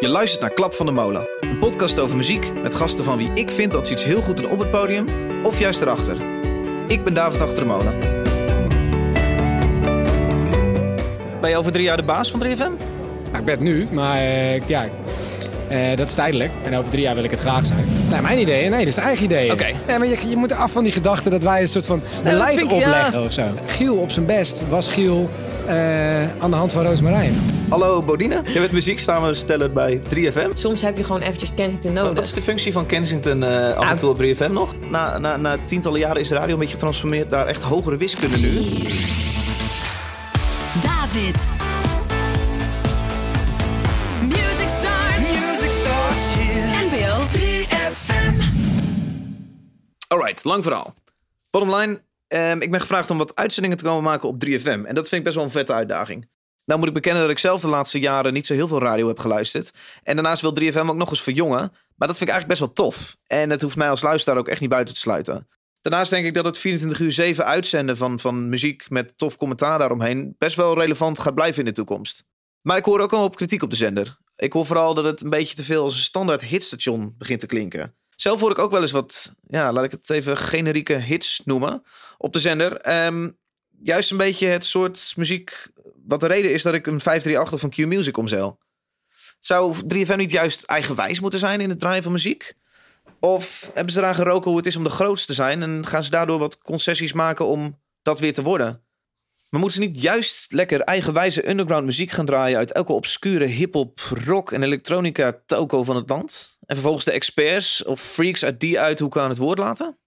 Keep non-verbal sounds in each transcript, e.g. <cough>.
Je luistert naar Klap van de Molen, een podcast over muziek met gasten van wie ik vind dat ze iets heel goed doen op het podium of juist erachter. Ik ben David Achter de Molen. Ben je over drie jaar de baas van 3FM? Nou, ik ben het nu, maar eh, ja, eh, dat is tijdelijk. En over drie jaar wil ik het graag zijn. Nee, mijn ideeën? Nee, dat is eigen ideeën. Oké. Nee, maar je, je moet af van die gedachte dat wij een soort van beleid ik- opleggen ja. of zo. Giel op zijn best was Giel eh, aan de hand van Roosmarijn. Hallo Bodine, je bent muzieksamensteller bij 3FM. Soms heb je gewoon eventjes Kensington nodig. Wat is de functie van Kensington eh, af en Nou. toe op 3FM nog? Na, na, na tientallen jaren is de radio een beetje getransformeerd naar echt hogere wiskunde nu. David. Music starts. Music starts here. NPO 3FM. Alright, lang verhaal. Bottom line, ehm, ik ben gevraagd om wat uitzendingen te komen maken op 3FM. En dat vind ik best wel een vette uitdaging. Nou moet ik bekennen dat ik zelf de laatste jaren niet zo heel veel radio heb geluisterd. En daarnaast wil 3FM ook nog eens verjongen. Maar dat vind ik eigenlijk best wel tof. En het hoeft mij als luisteraar ook echt niet buiten te sluiten. Daarnaast denk ik dat het 24 uur 7 uitzenden van, van muziek met tof commentaar daaromheen best wel relevant gaat blijven in de toekomst. Maar ik hoor ook al op kritiek op de zender. Ik hoor vooral dat het een beetje te veel als een standaard hitstation begint te klinken. Zelf hoor ik ook wel eens wat, ja, laat ik het even generieke hits noemen op de zender. Ehm, juist een beetje het soort muziek wat de reden is dat ik een 538 of een Q-Music omzeil. Zou 3FM niet juist eigenwijs moeten zijn in het draaien van muziek? Of hebben ze eraan geroken hoe het is om de grootste te zijn en gaan ze daardoor wat concessies maken om dat weer te worden? Maar moeten ze niet juist lekker eigenwijze underground muziek gaan draaien uit elke obscure hip-hop, rock en elektronica toko van het land? En vervolgens de experts of freaks uit die uithoeken aan het woord laten?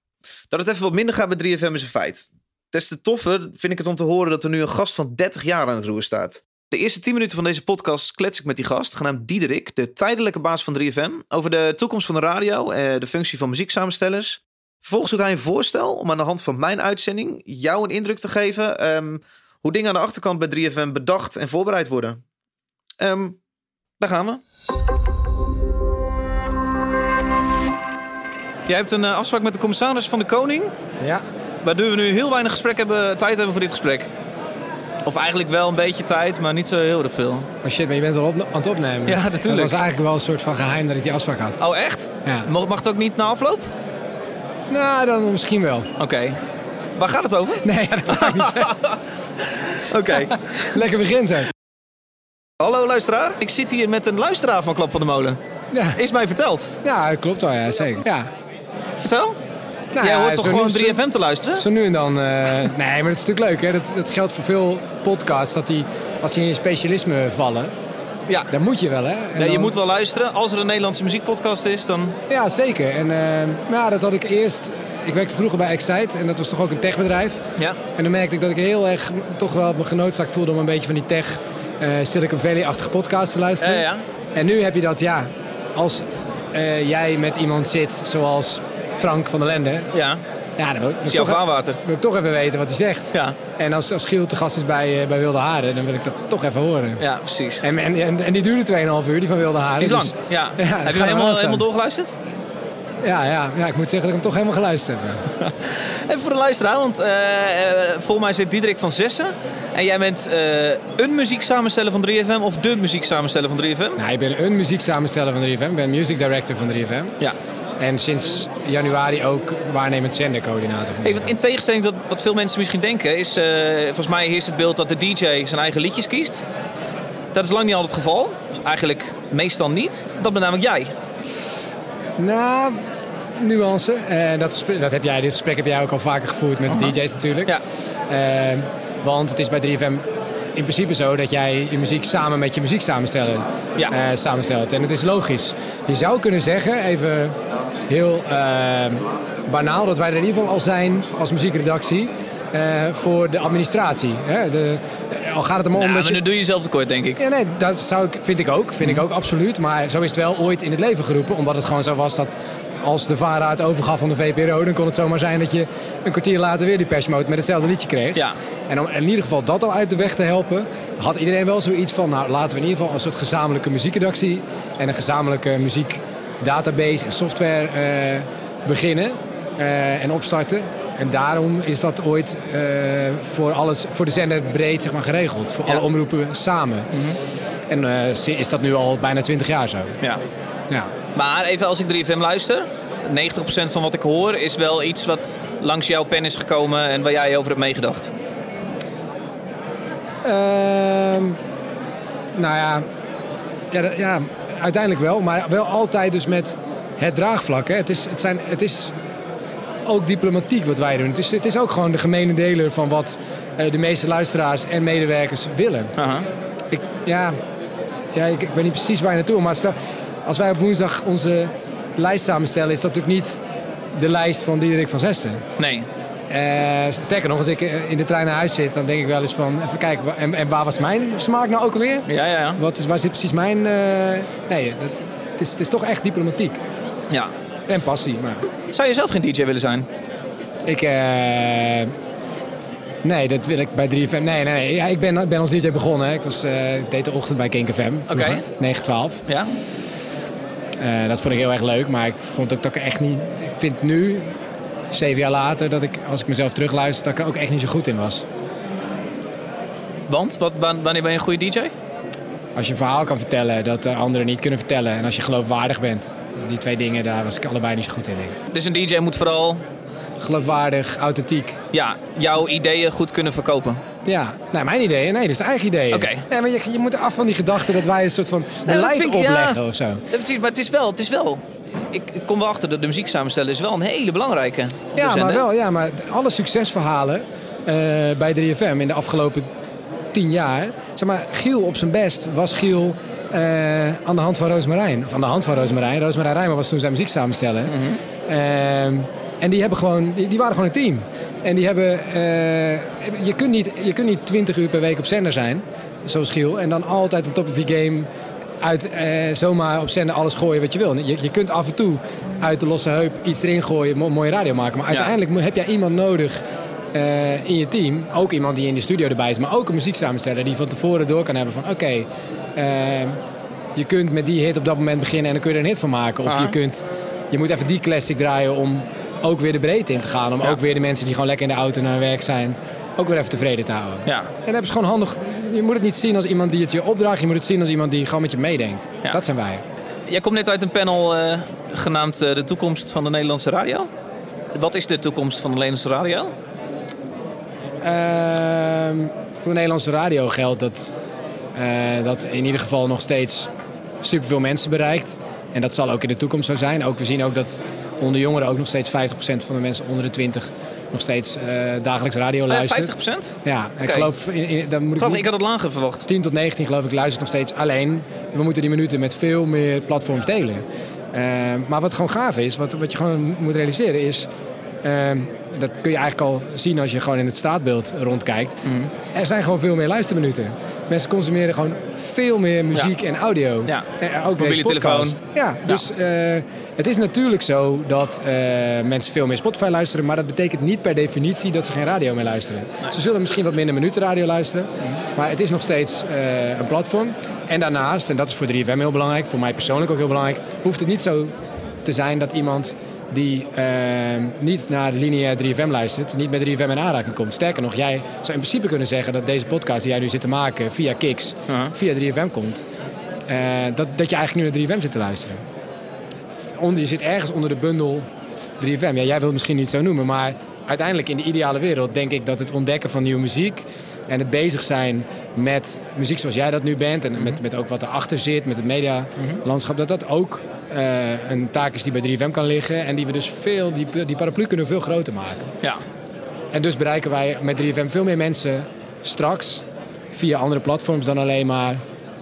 Dat het even wat minder gaat bij 3FM is een feit. Des te toffer vind ik het om te horen dat er nu een gast van 30 jaar aan het roer staat. De eerste 10 minuten van deze podcast klets ik met die gast, genaamd Diederik, de tijdelijke baas van 3FM, over de toekomst van de radio, eh, de functie van muzieksamenstellers. Vervolgens doet hij een voorstel om aan de hand van mijn uitzending jou een indruk te geven ehm, hoe dingen aan de achterkant bij 3FM bedacht en voorbereid worden. Ehm, daar gaan we. Jij hebt een eh, afspraak met de commissaris van de Koning. Ja. Waardoor we nu heel weinig gesprek hebben, tijd hebben voor dit gesprek. Of eigenlijk wel een beetje tijd, maar niet zo heel erg veel. Oh shit, maar je bent al op, aan het opnemen. Ja, natuurlijk. Dat was eigenlijk wel een soort van geheim dat ik die afspraak had. Oh, echt? Ja. Mag, mag het ook niet na afloop? Nou, dan misschien wel. Oké. Waar gaat het over? Nee, ja, dat ga ik niet. <laughs> Oké. Lekker begin zeg. Hallo luisteraar. Ik zit hier met een luisteraar van Klap van de Molen. Ja, Is mij verteld. ja klopt wel, ja, zeker. Ja. Vertel. Nou, Jij ja, hoort toch gewoon nu- zo- 3FM te luisteren? Zo nu en dan. eh, <laughs> nee, maar dat is natuurlijk leuk. Hè? Dat, dat geldt voor veel podcasts. Dat die, als die in je specialisme vallen, Ja. dan moet je wel, hè? Ja. Je moet wel luisteren. Als er een Nederlandse muziekpodcast is, dan... Ja, zeker. En eh, ja, dat had ik eerst... Ik werkte vroeger bij Excite en dat was toch ook een techbedrijf. Ja. En dan merkte ik dat ik heel erg toch wel me genoodzaakt voelde om een beetje van die tech eh Silicon Valley-achtige podcast te luisteren. Ja, ja. En nu heb je dat, ja, als jij met iemand zit zoals Frank van der Lende, Ja. ja, dan wil, toch, vaarwater. wil ik toch even weten wat hij zegt. Ja. En als, als Giel te gast is bij, eh, bij Wilde Haren, dan wil ik dat toch even horen. Ja, precies. En, en, en, en die duurde 2,5 uur, die van Wilde Haren. Die is lang. dus- Ja. <laughs> Ja, Heb je hem helemaal, helemaal doorgeluisterd? Ja, ja, ja, ik moet zeggen dat ik hem toch helemaal geluisterd heb. <laughs> Even voor de luisteraar, want eh eh, volgens mij zit Diederik van Zessen. En jij bent een muzieksamensteller van 3FM of de muzieksamensteller van 3FM? Nou, ik ben een muzieksamensteller van 3FM. Ik ben music director van 3FM. Ja. En sinds januari ook waarnemend zendercoördinator Hey, 3FM. wat in tegenstelling tot wat veel mensen misschien denken, is eh, volgens mij heerst het beeld dat de DJ zijn eigen liedjes kiest. Dat is lang niet altijd het geval. Of Eigenlijk meestal niet. Dat ben namelijk jij. Nou, nuance. Eh, dat, dat heb jij, dit gesprek heb jij ook al vaker gevoerd met de DJ's natuurlijk. Ja. Eh, want het is bij 3FM in principe zo dat jij je muziek samen met je muzieksamensteller Ja. eh, samenstelt. En het is logisch. Je zou kunnen zeggen, even heel eh, banaal, dat wij er in ieder geval al zijn als muziekredactie eh, voor de administratie. Hè? De, al gaat het er maar om Nou, dat maar je... nu doe je jezelf tekort, denk ik. Ja, nee, dat zou ik, vind ik ook. Vind ik ook absoluut. Maar zo is het wel ooit in het leven geroepen. Omdat het gewoon zo was dat als de VARA het overgaf van de VPRO... dan kon het zomaar zijn dat je een kwartier later weer die persmoot met hetzelfde liedje kreeg. Ja. En om in ieder geval dat al uit de weg te helpen... had iedereen wel zoiets van... nou, laten we in ieder geval een soort gezamenlijke muziekredactie... en een gezamenlijke muziekdatabase en software eh, beginnen eh, en opstarten. En daarom is dat ooit eh, voor, alles, voor de zender breed zeg maar, geregeld. Voor Ja. alle omroepen samen. En eh, si- is dat nu al bijna 20 jaar zo. Ja. Ja. Maar even als ik 3FM luister, 90% van wat ik hoor is wel iets wat langs jouw pen is gekomen en waar jij over hebt meegedacht. Ehm, nou ja, ja, ja, uiteindelijk wel. Maar wel altijd dus met het draagvlak. Hè. Het, is, het, zijn, het is ook diplomatiek wat wij doen. Het is, het is ook gewoon de gemene deler van wat eh, de meeste luisteraars en medewerkers willen. Ik, ja, ja ik, ik weet niet precies waar je naartoe maar stel, als wij op woensdag onze lijst samenstellen, is dat natuurlijk niet de lijst van Diederik van Zesten. Nee. Eh, sterker nog, als ik eh, in de trein naar huis zit, dan denk ik wel eens van, even kijken, en, en waar was mijn smaak nou ook alweer? Ja, ja, ja. Wat is, waar zit precies mijn... eh, nee, dat, het, is, het is toch echt diplomatiek. ja. En passie, maar... Zou je zelf geen DJ willen zijn? Ik, eh, nee, dat wil ik bij 3FM. Nee, nee, nee. Ja, ik ben, ben als DJ begonnen. Hè. Ik, was, deed de ochtend bij Kink FM. Oké. 9-12. Ja. Dat vond ik heel erg leuk, maar ik vond ook dat ik echt niet... Ik vind nu, zeven jaar later, dat ik, als ik mezelf terugluister, dat ik er ook echt niet zo goed in was. Want? Wat, wa- wanneer ben je een goede DJ? Als je een verhaal kan vertellen dat de anderen niet kunnen vertellen. En als je geloofwaardig bent. Die twee dingen, daar was ik allebei niet zo goed in. Denk ik. Dus een DJ moet vooral Geloofwaardig, authentiek. ja, jouw ideeën goed kunnen verkopen. Ja, nou, mijn ideeën. Nee, dat is de eigen ideeën. Oké. Nee, maar je, je moet af van die gedachte dat wij een soort van beleid ik- ja. opleggen of zo. Precies, maar het is wel, het is wel. Ik, kom wel achter dat de muziek samenstellen is wel een hele belangrijke. Ja, maar wel. Ja, maar alle succesverhalen eh, bij 3FM in de afgelopen tien jaar. Zeg maar, Giel op zijn best was Giel eh, aan de hand van Roosmarijn. Of aan de hand van Roosmarijn. Roosmarijn Rijmer was toen zijn muziek samenstellen. Ehm, en die, hebben gewoon, die, die waren gewoon een team. En die hebben... eh, je, kunt niet, je kunt niet 20 uur per week op zender zijn, zoals Giel. En dan altijd een top of je game uit eh, zomaar op zender alles gooien wat je wil. Je, je kunt af en toe uit de losse heup iets erin gooien, mo- mooie radio maken. Maar uiteindelijk heb jij iemand nodig eh, in je team. Ook iemand die in de studio erbij is, maar ook een muzieksamensteller die van tevoren door kan hebben van oké, eh, je kunt met die hit op dat moment beginnen en dan kun je er een hit van maken. Of je kunt, je moet even die classic draaien om ook weer de breedte in te gaan. Om Ja. ook weer de mensen die gewoon lekker in de auto naar hun werk zijn, ook weer even tevreden te houden. Ja. En dat hebben ze gewoon handig. Je moet het niet zien als iemand die het je opdraagt. Je moet het zien als iemand die gewoon met je meedenkt. Ja. Dat zijn wij. Jij komt net uit een panel eh, genaamd eh, De toekomst van de Nederlandse radio. Wat is de toekomst van de Nederlandse radio? Ehm, voor de Nederlandse radio geldt dat eh, dat in ieder geval nog steeds superveel mensen bereikt. En dat zal ook in de toekomst zo zijn. Ook, we zien ook dat onder jongeren ook nog steeds 50% van de mensen onder de 20 nog steeds eh, dagelijks radio Eh, luistert. 50% Ja, ik geloof, in, in, dan moet ik, ik had het lager verwacht. 10 tot 19 geloof ik luistert nog steeds alleen. We moeten die minuten met veel meer platforms delen. Eh, maar wat gewoon gaaf is, wat, wat je gewoon moet realiseren is... eh, dat kun je eigenlijk al zien als je gewoon in het straatbeeld rondkijkt. Er zijn gewoon veel meer luisterminuten. Mensen consumeren gewoon veel meer muziek en audio. Ja. En ook Mobiele podcast. Ja, dus eh, het is natuurlijk zo dat eh, mensen veel meer Spotify luisteren. Maar dat betekent niet per definitie dat ze geen radio meer luisteren. Ze zullen misschien wat minder minuten radio luisteren. Maar het is nog steeds eh, een platform. En daarnaast, en dat is voor 3FM heel belangrijk, voor mij persoonlijk ook heel belangrijk, hoeft het niet zo te zijn dat iemand die eh, niet naar de lineair 3FM luistert, niet met 3FM in aanraking komt. Sterker nog, jij zou in principe kunnen zeggen dat deze podcast die jij nu zit te maken via Kicks, via 3FM komt. eh, dat, dat je eigenlijk nu naar 3FM zit te luisteren. Onder, je zit ergens onder de bundel 3FM. Ja, jij wilt het misschien niet zo noemen, maar uiteindelijk in de ideale wereld denk ik dat het ontdekken van nieuwe muziek en het bezig zijn met muziek zoals jij dat nu bent en met, met ook wat erachter zit, met het medialandschap, dat dat ook eh, een taak is die bij 3FM kan liggen en die we dus veel, die, die paraplu kunnen we veel groter maken. Ja. En dus bereiken wij met 3FM veel meer mensen straks via andere platforms dan alleen maar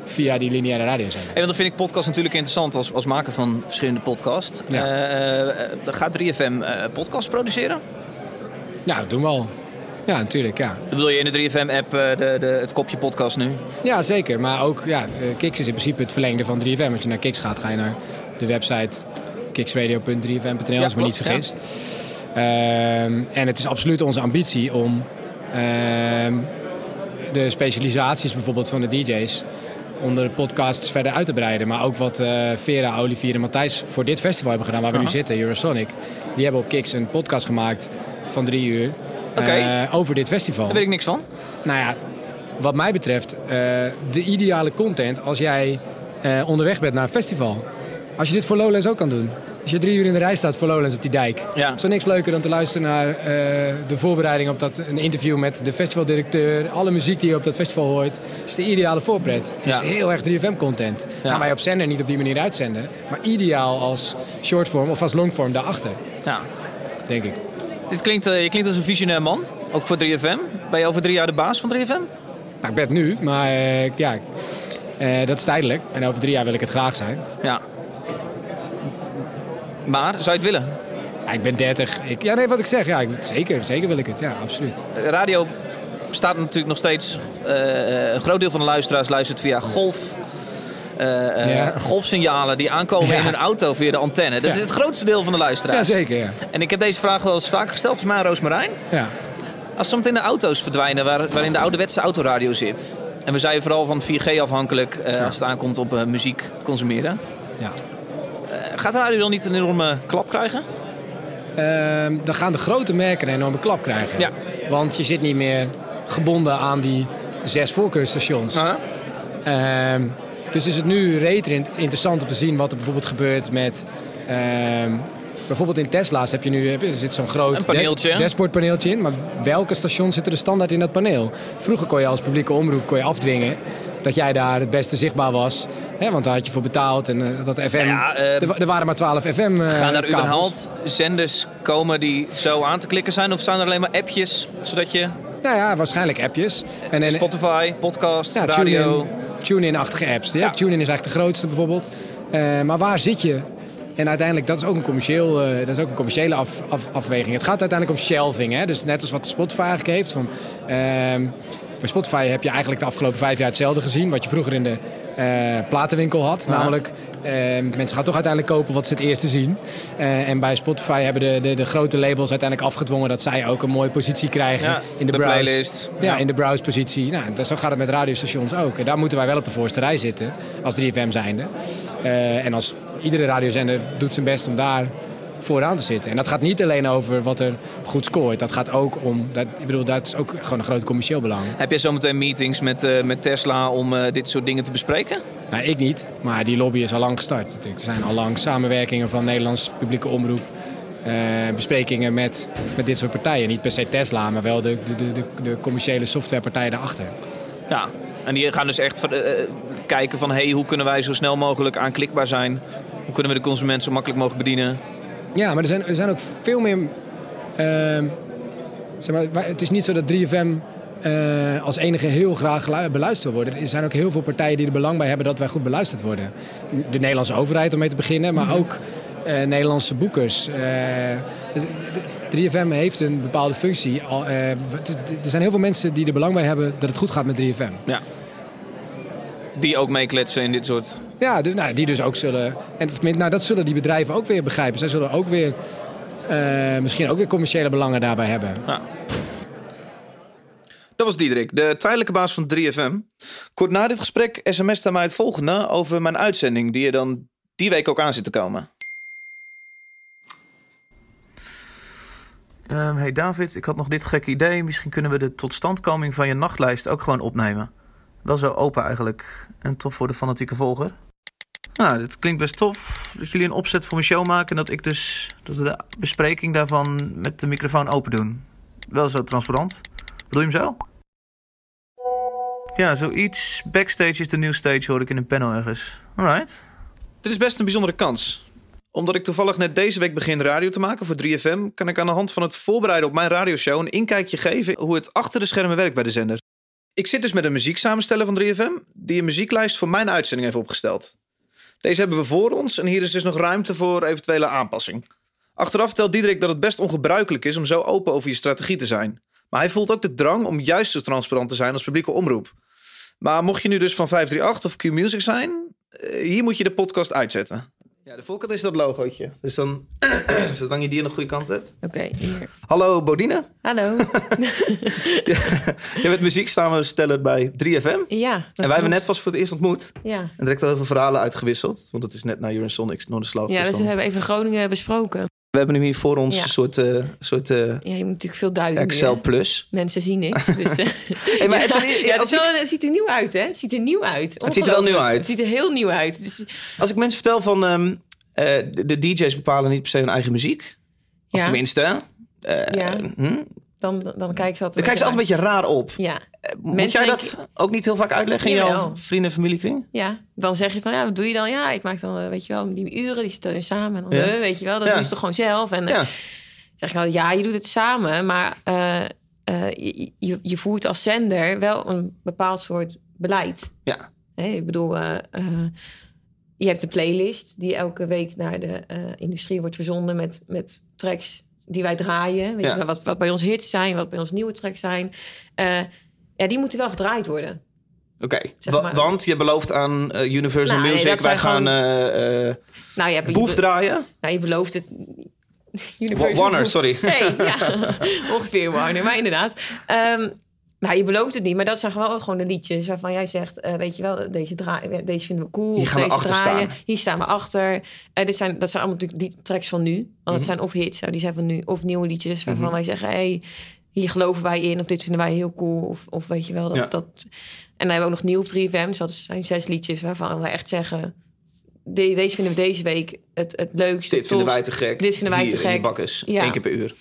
via die lineaire. Hey, want dan vind ik podcast natuurlijk interessant als, als maker van verschillende podcasts. Ja. Eh, eh, gaat 3FM eh podcast produceren? Ja, dat doen we al. Ja, natuurlijk, ja. Dat bedoel je in de 3FM-app eh, de, de, het kopje podcast nu? Ja, zeker. Maar ook, ja, eh, Kix is in principe het verlengde van 3FM. Als je naar Kix gaat, ga je naar de website kicksradio.3fm.nl, als ik me niet vergis. Ehm, en het is absoluut onze ambitie om ehm, de specialisaties bijvoorbeeld van de DJ's onder de podcasts verder uit te breiden. Maar ook wat eh, Vera, Olivier en Matthijs voor dit festival hebben gedaan, waar we nu zitten, Eurosonic. Die hebben op Kix een podcast gemaakt van drie uur Eh, over dit festival. Daar weet ik niks van. Nou ja, wat mij betreft, eh, de ideale content als jij eh, onderweg bent naar een festival. Als je dit voor Lowlands ook kan doen. Als je drie uur in de rij staat voor Lowlands op die dijk. Ja. Is er niks leuker dan te luisteren naar de voorbereiding op dat, een interview met de festivaldirecteur. Alle muziek die je op dat festival hoort. is de ideale voorpret. Ja. Dus heel erg 3FM content. Ja. Gaan wij op zender niet op die manier uitzenden. Maar ideaal als shortform of als longform daarachter, Ja. denk ik. Dit klinkt, eh, je klinkt als een visionair man, ook voor 3FM. Ben je over drie jaar de baas van 3FM? Nou, ik ben het nu, maar eh, ja, eh, dat is tijdelijk. En over drie jaar wil ik het graag zijn. Ja. Maar, zou je het willen? Ja, ik ben 30. Ik, ja, nee, wat ik zeg. Ja, ik, zeker, zeker wil ik het. Ja, absoluut. Radio bestaat natuurlijk nog steeds. een groot deel van de luisteraars luistert via golf. Eh, eh, Ja. golfsignalen die aankomen in een auto via de antenne. Dat is het grootste deel van de Ja, luisteraars. zeker. Ja. En ik heb deze vraag wel eens vaker gesteld, volgens mij aan Roosmarijn. Ja. Als zometeen de auto's verdwijnen waar, waarin de ouderwetse autoradio zit. En we zijn vooral van 4G afhankelijk eh, als het aankomt op muziek consumeren. ja. Gaat de radio dan niet een enorme klap krijgen? Ehm, dan gaan de grote merken een enorme klap krijgen. Ja. Want je zit niet meer gebonden aan die zes voorkeursstations. Ehm, dus is het nu rete in- interessant om te zien wat er bijvoorbeeld gebeurt met... ehm, bijvoorbeeld in Tesla's heb je nu er zit zo'n groot Een paneeltje. da- dashboardpaneeltje in. Maar welke stations zitten er standaard in dat paneel? Vroeger kon je als publieke omroep kon je afdwingen dat jij daar het beste zichtbaar was. Hè, want daar had je voor betaald en eh, dat FM... Ja, eh, er, wa- er waren maar 12 FM eh, Gaan er überhaupt zenders komen die zo aan te klikken zijn? Of staan er alleen maar appjes? Zodat je Nou ja, waarschijnlijk appjes. En, en, Spotify, podcast, ja, radio... TuneIn- TuneIn-achtige apps. Ja. TuneIn is eigenlijk de grootste bijvoorbeeld. Eh, maar waar zit je? En uiteindelijk, dat is ook een, commercieel, eh, dat is ook een commerciële af, af- afweging. Het gaat uiteindelijk om shelving. Hè? Dus net als wat Spotify eigenlijk heeft. Van, ehm, bij Spotify heb je eigenlijk de afgelopen vijf jaar hetzelfde gezien. Wat je vroeger in de eh, platenwinkel had. Ja. Namelijk, mensen gaan toch uiteindelijk kopen wat ze het eerste zien. Eh, en bij Spotify hebben de, de, de grote labels uiteindelijk afgedwongen... dat zij ook een mooie positie krijgen Ja, in de, de browse. playlist. Ja, in de browse-positie. Nou, zo gaat het met radiostations ook. En daar moeten wij wel op de voorste rij zitten, als 3FM zijnde. Eh, en als iedere radiozender doet zijn best om daar vooraan te zitten. En dat gaat niet alleen over wat er goed scoort. Dat gaat ook om, dat, ik bedoel, dat is ook gewoon een groot commercieel belang. Heb je zometeen meetings met, eh, met Tesla om eh, dit soort dingen te bespreken? Nou, ik niet, maar die lobby is al lang gestart natuurlijk. Er zijn al lang samenwerkingen van Nederlands publieke omroep. eh, besprekingen met, met dit soort partijen. Niet per se Tesla, maar wel de, de, de, de, commerciële softwarepartijen daarachter. Ja. En die gaan dus echt kijken van... Hey, hoe kunnen wij zo snel mogelijk aanklikbaar zijn? Hoe kunnen we de consument zo makkelijk mogelijk bedienen? Ja, maar er zijn, er zijn ook veel meer. ehm, zeg maar, het is niet zo dat 3FM eh, als enige heel graag beluisterd wil worden. Er zijn ook heel veel partijen die er belang bij hebben dat wij goed beluisterd worden. De Nederlandse overheid om mee te beginnen, maar ook eh, Nederlandse boekers. De- 3FM heeft een bepaalde functie. Er zijn heel veel mensen die er belang bij hebben dat het goed gaat met 3FM. Ja. Die ook meekletsen in dit soort... Ja, de- nou, die dus ook zullen. En nou, dat zullen die bedrijven ook weer begrijpen. Zij zullen ook weer. eh, misschien ook weer commerciële belangen daarbij hebben. Dat was Diederik, de tijdelijke baas van 3FM. Kort na dit gesprek sms'te mij het volgende over mijn uitzending... die er dan die week ook aan zit te komen. Ehm, hey David, ik had nog dit gekke idee. Misschien kunnen we de totstandkoming van je nachtlijst ook gewoon opnemen. Wel zo open eigenlijk. En tof voor de fanatieke volger. Nou, dit klinkt best tof. Dat jullie een opzet voor mijn show maken. En dat ik dus dat we de bespreking daarvan met de microfoon open doen. Wel zo transparant. Bedoel je hem zo? Ja, zoiets. Backstage is de new stage, hoor ik in een panel ergens. Alright. Dit is best een bijzondere kans. Omdat ik toevallig net deze week begin radio te maken voor 3FM... kan ik aan de hand van het voorbereiden op mijn radioshow... een inkijkje geven hoe het achter de schermen werkt bij de zender. Ik zit dus met een muzieksamensteller van 3FM... die een muzieklijst voor mijn uitzending heeft opgesteld. Deze hebben we voor ons en hier is dus nog ruimte voor eventuele aanpassing. Achteraf telt Diederik dat het best ongebruikelijk is om zo open over je strategie te zijn. Maar hij voelt ook de drang om juist zo transparant te zijn als publieke omroep. Maar mocht je nu dus van 538 of Q-Music zijn, eh, hier moet je de podcast uitzetten. Ja, de voorkant is dat logootje. Dus dan, <clears throat> zolang je die aan de goede kant hebt. Oké, hier. Hallo Bodine. Hallo. <laughs> <laughs> Je bent muzieksamensteller bij 3FM. ja. dat en wij hebben net pas voor het eerst ontmoet. Ja. En direct al heel veel verhalen uitgewisseld. Want het is net naar Eurosonics, Noorderslag. ja, dus we hebben even Groningen besproken. We hebben nu hier voor ons Ja. een soort, eh, soort eh, Ja, je moet natuurlijk veel duiden. Excel. Plus. Mensen zien niks. <laughs> Dus, eh, Hey, maar het- ja, wel- ziet er nieuw uit, hè? Het ziet er nieuw uit. Het ziet er wel nieuw uit. Het ziet er heel nieuw uit. Dus, Als ik mensen vertel van ehm, eh, de, de DJ's bepalen niet per se hun eigen muziek. Of Ja. tenminste, Ja. hm? Dan, dan kijken ze altijd dan kijken ze altijd een beetje raar op. Ja, Eh, Moet Mensen jij dat ook niet heel vaak uitleggen in jouw vrienden- en familiekring? ja, dan zeg je van, ja, wat doe je dan? Ja, ik maak dan, eh, weet je wel, die uren, die stellen samen. En dan, Ja. eh, weet je wel, dat Ja. doe je toch gewoon zelf. En Ja. zeg ik wel, ja, je doet het samen, maar je, je, je voert als zender wel een bepaald soort beleid. Ja. Hè, ik bedoel, je hebt een playlist die elke week naar de industrie wordt verzonden met, met tracks die wij draaien. Weet Ja. je wat, wat bij ons hits zijn, wat bij ons nieuwe tracks zijn. Eh, ja, die moeten wel gedraaid worden. Oké, Zeg Wa- maar. want je belooft aan eh, Universal Nou, Music, wij gaan gewoon- eh, Nou, je, Boef draaien. nou, je belooft het. Wa- Warner, Boef. sorry. Nee, ja, <laughs> ongeveer Warner, maar inderdaad. Ehm, nou, je belooft het niet, maar dat zijn gewoon, gewoon de liedjes waarvan jij zegt, eh, weet je wel, deze, draai, deze vinden we cool. Hier gaan we deze achter draaien. staan. Hier staan we achter. Eh, dit zijn, dat zijn allemaal natuurlijk die tracks van nu. Want Mhm. het zijn of hits, nou, die zijn van nu, of nieuwe liedjes waarvan wij zeggen, hey, hier geloven wij in, of dit vinden wij heel cool, of, of weet je wel, dat, Ja. dat... En dan hebben we ook nog nieuw op 3FM, dus dat zijn zes liedjes waarvan wij echt zeggen, de- deze vinden we deze week het, het leukste. Dit vinden wij te gek. Dit vinden wij Hier te gek. bakkes. Ja. Eén keer per uur,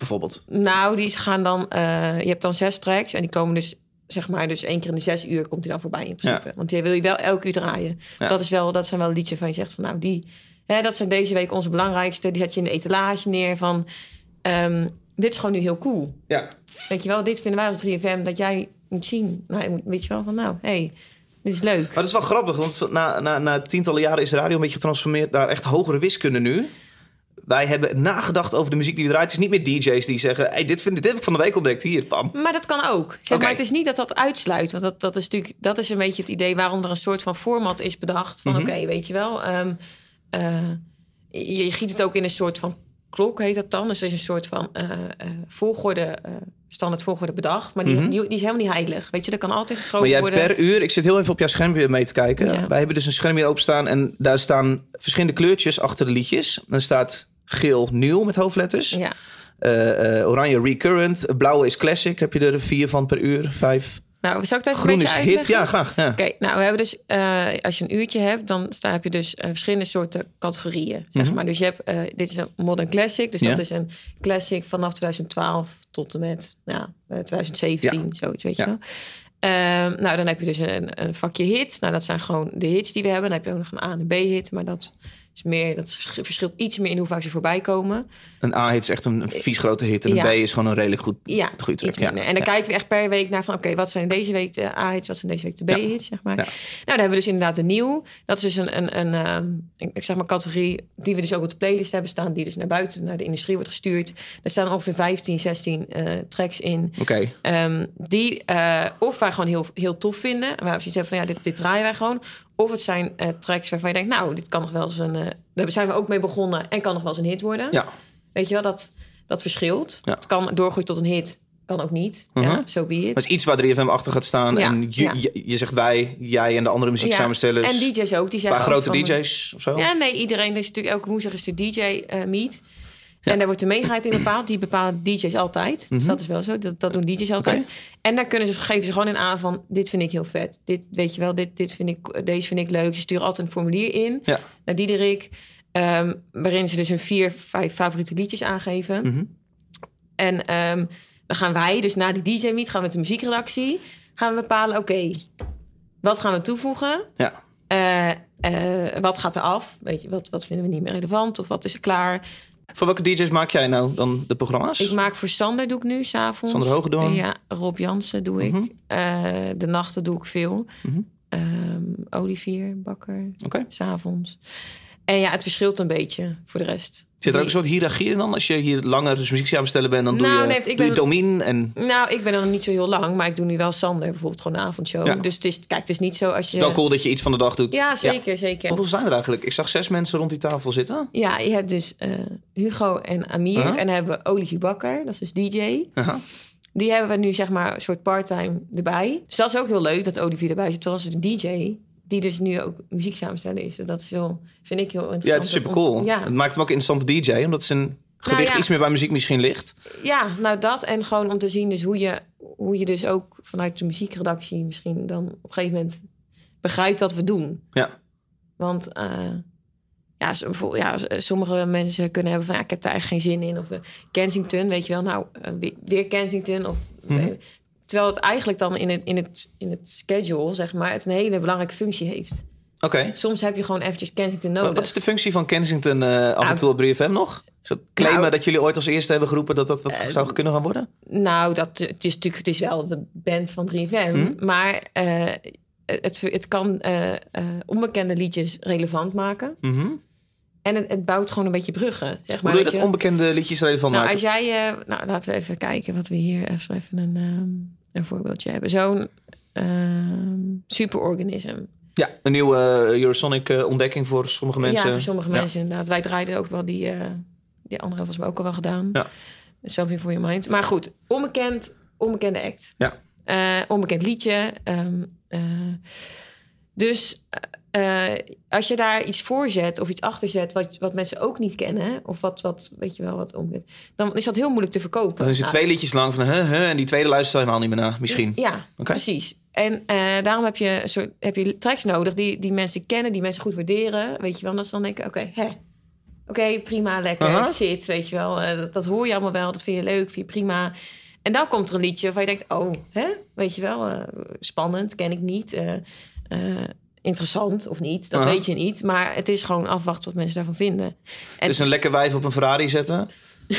bijvoorbeeld. Nou, die gaan dan... eh, je hebt dan zes tracks en die komen dus... Zeg maar, dus één keer in de zes uur komt hij dan voorbij in principe. Ja. Want die wil je wel elke uur draaien. Ja. Dat, is wel, dat zijn wel liedjes van je zegt van... Nou, die, hè, dat zijn deze week onze belangrijkste. Die zet je in de etalage neer van... ehm, dit is gewoon nu heel cool. Ja. Weet je wel, dit vinden wij als 3FM dat jij moet zien. Nou, je weet je wel van, nou, hé, hey, dit is leuk. Maar dat is wel grappig, want na, na, na tientallen jaren is radio een beetje getransformeerd naar echt hogere wiskunde nu. Wij hebben nagedacht over de muziek die we draaien. Het is niet meer DJ's die zeggen: hey, dit, vind, dit heb ik van de week ontdekt. Hier, pam. Maar dat kan ook. Zeg maar, het is niet dat dat uitsluit. Want dat, dat is natuurlijk dat is een beetje het idee waarom er een soort van format is bedacht. Van Mhm. oké, weet je wel. ehm, eh, je, je giet het ook in een soort van klok, heet dat dan. Dus er is een soort van eh, volgorde, standaard volgorde bedacht. Maar die, Mhm. die, die is helemaal niet heilig. Weet je, dat kan altijd Maar geschoven jij worden. per uur, ik zit heel even op jouw scherm weer mee te kijken. Ja. Wij hebben dus een scherm hier openstaan en daar staan verschillende kleurtjes achter de liedjes. Dan staat geel nieuw met hoofdletters. Ja. Eh, eh, oranje recurrent. Blauwe is classic. Heb je er vier van per uur, vijf. Nou, zou ik het even Groen een is hit. Ja, graag. Ja. Oké, nou we hebben dus, eh, als je een uurtje hebt, dan sta, heb je dus verschillende soorten categorieën. Zeg Mhm. maar. Dus je hebt, dit is een modern classic, dus Ja. dat is een classic vanaf 2012 tot en met ja, eh, 2017, zoiets, weet je Ja. wel. Ehm, nou, dan heb je dus een, een vakje hit. Nou, dat zijn gewoon de hits die we hebben. Dan heb je ook nog een A- en een B-hit, maar dat is meer, dat verschilt iets meer in hoe vaak ze voorbij komen. Een A-hit is echt een vies grote hit. En een Ja. B is gewoon een redelijk goed, Ja, goede track. iets minder. En dan kijken we echt per week naar van... oké, wat zijn deze week de A-hits, wat zijn deze week de B-hits, zeg maar. Ja. Nou, dan hebben we dus inderdaad een nieuw. Dat is dus een, een, een, ehm, ik zeg maar categorie... die we dus ook op de playlist hebben staan... die dus naar buiten, naar de industrie wordt gestuurd. Er staan ongeveer 15, 16 eh, tracks in... Oké. Ehm, die eh, of wij gewoon heel, heel tof vinden. Waar we zoiets hebben van ja, dit, dit draaien wij gewoon. Of het zijn eh, tracks waarvan je denkt, nou, dit kan nog wel eens een. eh, daar zijn we ook mee begonnen en kan nog wel eens een hit worden. Ja. Weet je wel, dat, dat verschilt. Ja. Het kan doorgroeien tot een hit, kan ook niet. Mhm. Ja, zo be it. Dat is iets waar 3FM achter gaat staan. Ja, En je, ja. je, je zegt wij, jij en de andere muzieksamenstellers. En DJ's ook. Die Een paar grote DJ's of zo. Ja, nee, iedereen. Er is natuurlijk elke woensdag is de DJ-meet. En daar wordt de meegaheid in bepaald. Die bepalen DJ's altijd. Dus dat is wel zo. Dat, dat doen DJ's altijd. Mhm. En daar kunnen ze, geven ze gewoon in aan van... dit vind ik heel vet. Dit, weet je wel, dit, dit vind ik, deze vind ik leuk. Ze sturen altijd een formulier in Ja. naar Diederik. Ehm, waarin ze dus hun vier, vijf favoriete liedjes aangeven. Mhm. En ehm, dan gaan wij, dus na die DJ-meet... gaan we met de muziekredactie... gaan we bepalen, oké, wat gaan we toevoegen... Ja. Eh, eh, wat gaat er af? Weet je, wat, wat vinden we niet meer relevant? Of wat is er klaar? Voor welke DJ's maak jij nou dan de programma's? Ik maak voor Sander, doe ik nu, s'avonds. Sander Hogedoorn? Ja, Rob Jansen doe ik. Mhm. Eh, de nachten doe ik veel. Mhm. Ehm, Olivier Bakker, Oké. s'avonds. En ja, het verschilt een beetje voor de rest. Zit er ook een soort hiërarchie in dan? Als je hier langer dus muzieksamen ben, dan doe Nou, je, nee, ik doe ben- je Domien en... Nou, ik ben er nog niet zo heel lang, maar ik doe nu wel Sander, bijvoorbeeld gewoon een avondshow. Ja. Dus het is, kijk, het is niet zo als je... Wel cool dat je iets van de dag doet. Ja, zeker, zeker. Hoeveel zijn er eigenlijk? Ik zag zes mensen rond die tafel zitten. Ja, je hebt dus eh, Hugo en Amir. Uh-huh. En dan hebben we Olivier Bakker, dat is dus DJ. Aha. Die hebben we nu zeg maar een soort parttime erbij. Dus dat is ook heel leuk dat Olivier erbij zit. Terwijl als de DJ die dus nu ook muziek samenstellen is. Dat is heel, vind ik heel interessant. Ja, het is super cool. Ja, Het maakt hem ook een interessante DJ, omdat zijn gewicht ja. iets meer bij muziek misschien ligt. ja, nou dat. En gewoon om te zien dus hoe je, hoe je dus ook vanuit de muziekredactie misschien dan op een gegeven moment begrijpt wat we doen. Ja. Want eh, ja, ja, sommige mensen kunnen hebben van... Ja, ik heb daar eigenlijk geen zin in. Of eh, Kensington, weet je wel. Nou, eh, weer, Kensington. Of, Mhm. Terwijl het eigenlijk dan in het, in, het, in het schedule, zeg maar... het een hele belangrijke functie heeft. Oké. Soms heb je gewoon eventjes Kensington nodig. Wat is de functie van Kensington eh, af en Nou, toe op 3FM nog? Is dat claimen nou, dat jullie ooit als eerste hebben geroepen dat dat wat Eh, zou kunnen gaan worden? Nou, dat, het is natuurlijk het is wel de band van 3FM. Mhm. Maar eh, het, het kan onbekende liedjes relevant maken. Mhm. En het, het bouwt gewoon een beetje bruggen, zeg Hoe maar. doe je dat onbekende liedjes relevant Nou, maken? als jij... nou, laten we even kijken wat we hier... Even, even een, ehm, een voorbeeldje hebben. Zo'n ehm superorganism. Ja, een nieuwe eh, Eurosonic eh, ontdekking voor sommige mensen. Ja, voor sommige Ja. mensen inderdaad. Wij draaiden ook wel die... eh, die andere volgens mij ook al wel gedaan. Ja. Something for your mind. Maar goed, onbekend, onbekende act. Ja. Onbekend liedje. ehm, eh, dus eh, als je daar iets voor zet of iets achter zet... wat, wat mensen ook niet kennen... of wat, wat weet je wel, wat onbekend... dan is dat heel moeilijk te verkopen. Dan is het Nou, twee liedjes lang van huh, huh, en die tweede luistert helemaal niet meer naar, misschien. Ja, precies. En eh, daarom heb je, een soort, heb je tracks nodig die, die mensen kennen, die mensen goed waarderen. Weet je wel, dat ze dan denken, oké, hè. Oké, prima, lekker, Aha. shit, weet je wel. Eh, dat, dat hoor je allemaal wel, dat vind je leuk, vind je prima. En dan komt er een liedje waarvan je denkt, oh, hè, weet je wel, spannend, ken ik niet. Interessant of niet, dat weet je niet. Maar het is gewoon afwachten wat mensen daarvan vinden. En Dus een lekker wijf op een Ferrari zetten. <laughs>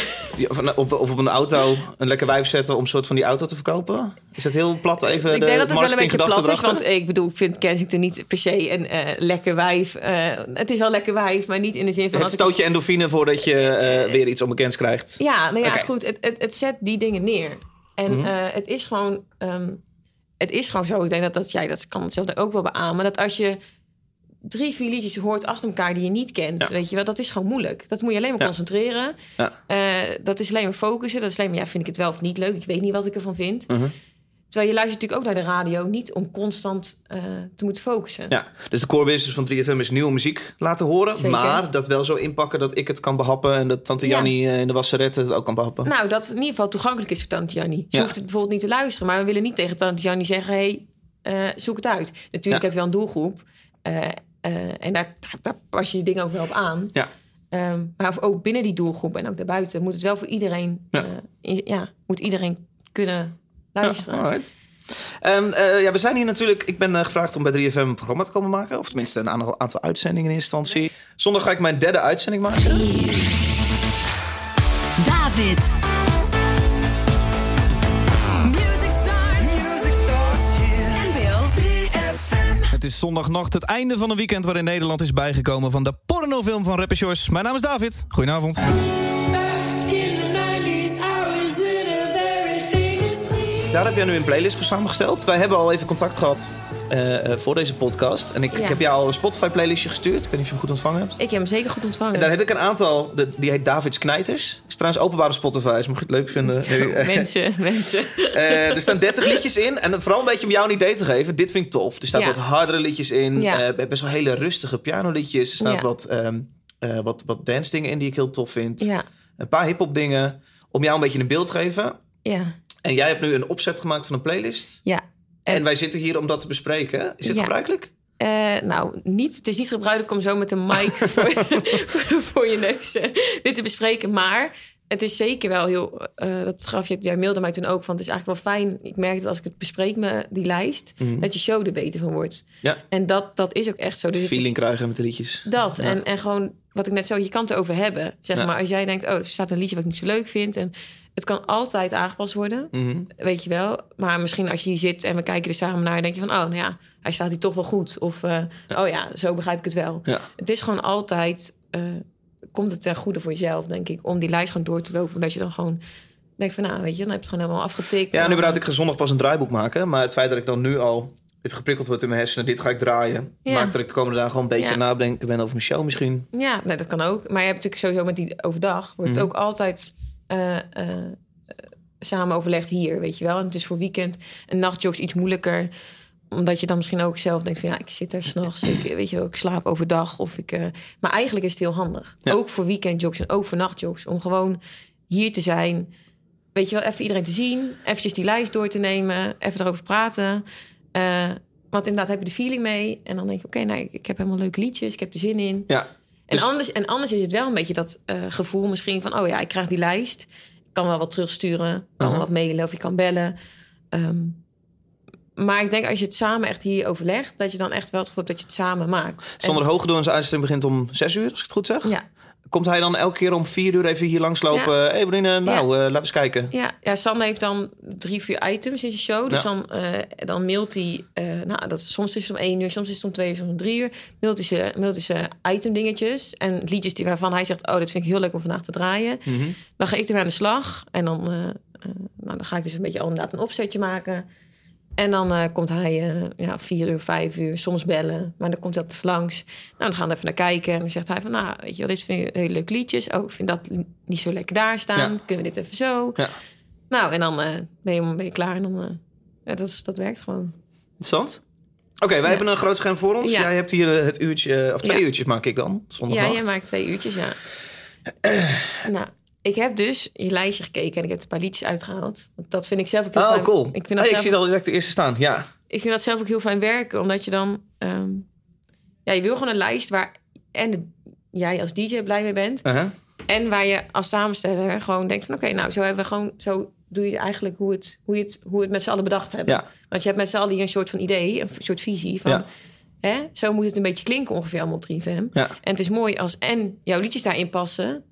Of, of op een auto een lekker wijf zetten om een soort van die auto te verkopen. Is dat heel plat even ik de denk dat het wel een beetje plat is. Want ik bedoel, ik vind Kensington niet per se een eh, lekker wijf. Eh, het is wel lekker wijf, maar niet in de zin van... Het als ik- stoot je endorfine voordat je eh, weer iets onbekends krijgt. Ja, nou ja, goed. Het, het, het zet die dingen neer. En Mhm. het is gewoon... ehm, het is gewoon zo. Ik denk dat, dat jij dat kan het zelf ook wel beamen. Dat als je drie, vier liedjes hoort achter elkaar die je niet kent, Ja. weet je wel, dat is gewoon moeilijk. Dat moet je alleen maar Ja. concentreren. Ja. Eh, dat is alleen maar focussen. Dat is alleen maar, ja, vind ik het wel of niet leuk? Ik weet niet wat ik ervan vind. Mhm. Terwijl je luistert natuurlijk ook naar de radio, niet om constant eh, te moeten focussen. Ja, dus de core business van 3FM is nieuwe muziek laten horen. Zeker. Maar dat wel zo inpakken dat ik het kan behappen. En dat tante Ja. Jannie eh, in de wasseret het ook kan behappen. Nou, dat het in ieder geval toegankelijk is voor Tante Jannie. Ze Ja. hoeft het bijvoorbeeld niet te luisteren. Maar we willen niet tegen Tante Jannie zeggen... hey, eh, zoek het uit. Natuurlijk Ja. heb je wel een doelgroep. en daar, daar, daar pas je je dingen ook wel op aan. Ja. Ehm, maar ook binnen die doelgroep en ook daarbuiten... moet het wel voor iedereen... Ja. in- ja moet iedereen kunnen luisteren. Ja. Ehm, eh, ja, we zijn hier natuurlijk. Ik ben eh, gevraagd om bij 3FM een programma te komen maken. Of tenminste een aantal, aantal uitzendingen in instantie. Zondag ga ik mijn derde uitzending maken. David. Music starts. Music starts here. NPO 3FM. Het is zondagnacht, het einde van een weekend waarin Nederland is bijgekomen van de pornofilm van Rapper Shores. Mijn naam is David. Goedenavond. Daar heb jij nu een playlist voor samengesteld. Wij hebben al even contact gehad eh, eh, voor deze podcast. En ik, Ja. ik heb jou al een Spotify-playlistje gestuurd. Ik weet niet of je hem goed ontvangen hebt. Ik heb hem zeker goed ontvangen. En daar heb ik een aantal, de, die heet Davids Knijters. Is trouwens openbaar op Spotify, dus mocht je het leuk vinden. <laughs> mensen, <laughs> mensen. eh, er staan 30 liedjes in. En vooral een beetje om jou een idee te geven. Dit vind ik tof. Er staan Ja. wat hardere liedjes in. Ja. eh, best wel hele rustige pianoliedjes. Er staan wat, eh, wat, wat dance dingen in die ik heel tof vind. Ja, Een paar hip-hop dingen. Om jou een beetje een beeld te geven. ja, En jij hebt nu een opzet gemaakt van een playlist. ja. En wij zitten hier om dat te bespreken. Is Ja. gebruikelijk? Eh, nou, niet, het is niet gebruikelijk om zo met een mic <laughs> voor, <laughs> voor je neus eh, dit te bespreken. Maar het is zeker wel heel... eh, dat gaf je, jij mailde mij toen ook van... het is eigenlijk wel fijn. Ik merk dat als ik het bespreek, me, die lijst... Mhm. dat je show er beter van wordt. Ja. En dat, dat is ook echt zo. Dus is Feeling krijgen met de liedjes. dat. Ja. En, en gewoon, wat ik net zo... Je kan het erover hebben. Zeg Ja. maar, als jij denkt... oh, er staat een liedje wat ik niet zo leuk vind... en het kan altijd aangepast worden. Mhm. Weet je wel. Maar misschien als je hier zit en we kijken er samen naar... denk je van, oh, nou ja, hij staat hier toch wel goed. Of, eh, oh ja, zo begrijp ik het wel. Ja. Het is gewoon altijd... eh, komt het ten goede voor jezelf, denk ik... om die lijst gewoon door te lopen. Omdat je dan gewoon denkt van, nou, weet je... dan heb je het gewoon helemaal afgetikt. Ja, En nu bedoel ik ga zondag pas een draaiboek maken. Maar het feit dat ik dan nu al even geprikkeld word in mijn hersenen... dit ga ik draaien. Ja. Maakt dat ik de komende dagen gewoon een beetje Ja. nadenken ben over mijn show misschien. Ja, nou, dat kan ook. Maar je hebt natuurlijk sowieso met die overdag... wordt Mhm. het ook altijd eh, eh, eh, samen overlegd hier, weet je wel. En het is voor weekend en nachtjokes iets moeilijker... omdat je dan misschien ook zelf denkt van ja, ik zit daar s'nachts, ik, weet je wel, ik slaap overdag. Of ik, eh, maar eigenlijk is het heel handig. Ja. Ook voor weekendjogs en ook voor nachtjogs. Om gewoon hier te zijn. Weet je wel, even iedereen te zien. Eventjes die lijst door te nemen. Even erover praten. Eh, want inderdaad heb je de feeling mee. En dan denk je, oké, nou, ik, ik heb helemaal leuke liedjes. Ik heb er zin in. Ja. En, Dus- anders, en anders is het wel een beetje dat eh, gevoel misschien van... oh ja, ik krijg die lijst. Ik kan wel wat terugsturen. Kan Aha. wat mailen of je kan bellen. Ehm, maar ik denk als je het samen echt hier overlegt... dat je dan echt wel het gevoel hebt dat je het samen maakt. Sander Hogedoorn zijn uitzending begint om zes uur, als ik het goed zeg. En- ja, Komt hij dan elke keer om vier uur even hier langslopen? Hé, hey, Brine, nou, eh, laten we eens kijken. ja, ja, Sander heeft dan drie, vier items in zijn show. Dus Ja. dan, eh, dan mailt hij... eh, nou, dat, soms is het om één uur, soms is het om twee uur, soms om drie uur. Mailt hij zijn, mailt hij zijn item dingetjes. En liedjes die, waarvan hij zegt... oh, dit vind ik heel leuk om vandaag te draaien. Mhm. Dan ga ik ermee aan de slag. En dan, nou, dan ga ik dus een beetje al inderdaad een opzetje maken. En dan eh, komt hij eh, ja, vier uur, vijf uur, soms bellen. Maar dan komt hij altijd langs. Nou, dan gaan we even naar kijken. En dan zegt hij van, nou, weet je wel, dit vind ik hele leuke liedjes. Oh, ik vind dat niet zo lekker daar staan. Ja. Kunnen we dit even zo? Ja. Nou, en dan eh, ben, je, ben je klaar. En dan, ja, dat, is- dat werkt gewoon. Interessant. Oké, wij hebben een groot scherm voor ons. Jij hebt hier het uurtje, of twee uurtjes maak ik dan. Ja, jij maakt twee uurtjes, ja. <clears throat> nou, ik heb dus je lijstje gekeken en ik heb een paar liedjes uitgehaald. Want dat vind ik zelf ook heel Oh, fijn. cool. Ik vind, Ik, dat ik zelf, zie het al direct de eerste staan. Ja. ik vind dat zelf ook heel fijn werken, omdat je dan... ehm, ja, je wil gewoon een lijst waar en de- jij als DJ blij mee bent. Uh-huh. En waar je als samensteller gewoon denkt van... oké, nou, zo hebben we gewoon... zo doe je eigenlijk hoe, het, hoe, je het, hoe we het met z'n allen bedacht hebben. Ja. Want je hebt met z'n allen hier een soort van idee, een soort visie van... Ja. Hè, zo moet het een beetje klinken ongeveer allemaal op 3FM. Ja. En het is mooi als en jouw liedjes daarin passen...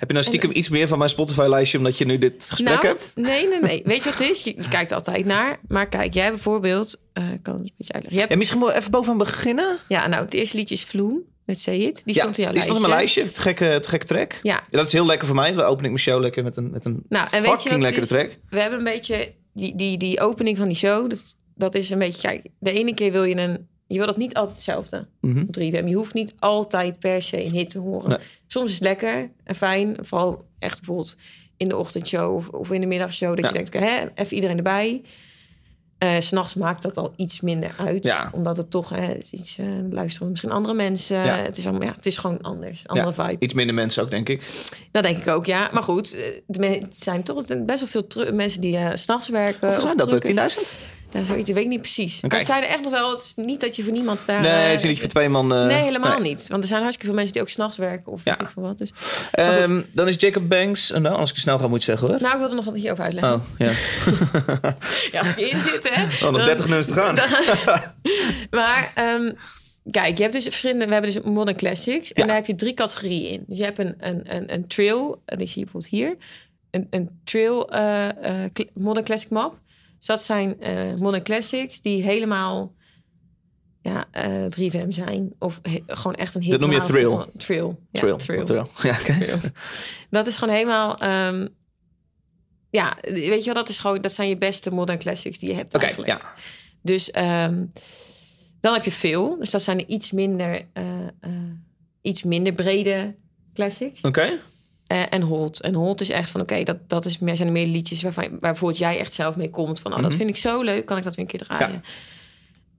Heb je nou stiekem iets meer van mijn Spotify-lijstje omdat je nu dit gesprek nou, hebt? Nee, nee, nee. <laughs> Weet je wat het is? Je, je kijkt er altijd naar. Maar kijk, jij bijvoorbeeld... eh, ik kan het een beetje uitleggen. Je hebt, En misschien wel even bovenaan beginnen? ja, nou, het eerste liedje is Vloem met Say It. Die ja, stond in jouw die stond lijstje. in mijn lijstje. Het gekke, het gekke track. Ja, Ja, dat is heel lekker voor mij. Dan open ik mijn show lekker met een, met een nou, en weet je fucking wat lekkere track. we hebben een beetje die, die, die opening van die show. Dat, dat is een beetje, kijk, de ene keer wil je een, je wil dat niet altijd hetzelfde op 3FM. Je hoeft niet altijd per se een hit te horen. Nee. Soms is het lekker en fijn, vooral echt bijvoorbeeld in de ochtendshow of, of in de middagshow, dat Ja. je denkt, hè, even iedereen erbij. Eh, S S'nachts maakt dat al iets minder uit, Ja. omdat het toch hè, is iets eh, luisteren misschien andere mensen. Ja. Het is allemaal, ja, het is gewoon anders, andere vibe. Iets minder mensen ook, denk ik. Dat denk ik ook, ja. Maar goed, eh, het zijn toch best wel veel mensen die eh, s s'nachts werken. Hoeveel of zijn dat? er? truckers. 10.000? Ja, zoiets, ik weet niet precies. Maar het zijn er echt nog wel. Het is niet dat je voor niemand daar... nee, eh, het is niet voor twee man. eh, nee, helemaal nee. niet. Want er zijn hartstikke veel mensen die ook s'nachts werken of Ja. weet ik veel wat. Dus. Ehm, dan is Jacob Banks. en nou, als ik het snel ga, moet je zeggen hoor. Nou, ik wilde nog wat hierover uitleggen. Oh, ja. <laughs> Ja, als ik in zit, hè. Oh, nog dan- 30 nummers te gaan. <laughs> Maar ehm, kijk, je hebt dus verschillende... We hebben dus modern classics. En Ja. daar heb je drie categorieën in. Dus je hebt een, een, een, een trail. En die zie je bijvoorbeeld hier. Een, een trail eh, modern classic map. Dus dat zijn eh, modern classics die helemaal... Ja, eh 3FM zijn. Of he- gewoon echt een hit. Dat noem je thrill. van- Trail. Ja, Thrill. thrill. Thrill. <laughs> Ja, oké. Thrill. Dat is gewoon helemaal... ehm, ja, weet je wel, dat, is gewoon, dat zijn je beste modern classics die je hebt Oké, eigenlijk. ja. Dus ehm, dan heb je veel. Dus dat zijn iets minder, eh, eh, iets minder brede classics. Oké. En Holt. En Holt is echt van, oké, dat, dat is meer, zijn er meer liedjes waarvan, waar bijvoorbeeld jij echt zelf mee komt. Van, oh, dat Mhm. vind ik zo leuk, kan ik dat weer een keer draaien.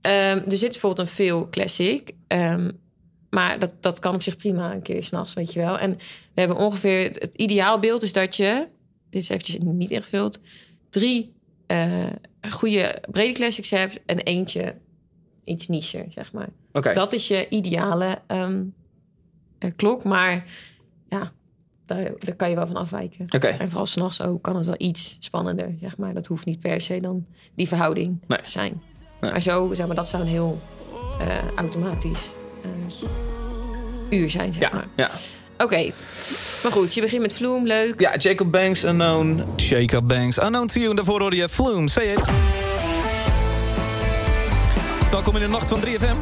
Ehm, er zit bijvoorbeeld een veel classic. ehm, maar dat, dat kan op zich prima een keer s'nachts, weet je wel. En we hebben ongeveer... Het, het ideaalbeeld is dat je... Dit is eventjes niet ingevuld. Drie eh, goede brede classics hebt... en eentje iets nicher, zeg maar. Dat is je ideale ehm, eh, klok. Maar ja, daar, daar kan je wel van afwijken. Oké. En vooral s'nachts ook kan het wel iets spannender, zeg maar. Dat hoeft niet per se dan die verhouding Nee. te zijn. Nee. Maar zo, zeg maar, dat zou een heel eh, automatisch eh, uur zijn, zeg Ja, maar. ja. Oké, maar goed, je begint met Vloem, leuk. ja, Jacob Banks, Unknown. Jacob Banks, unknown to you. En daarvoor hoorde je Flume, say it. Welkom in de nacht van 3FM.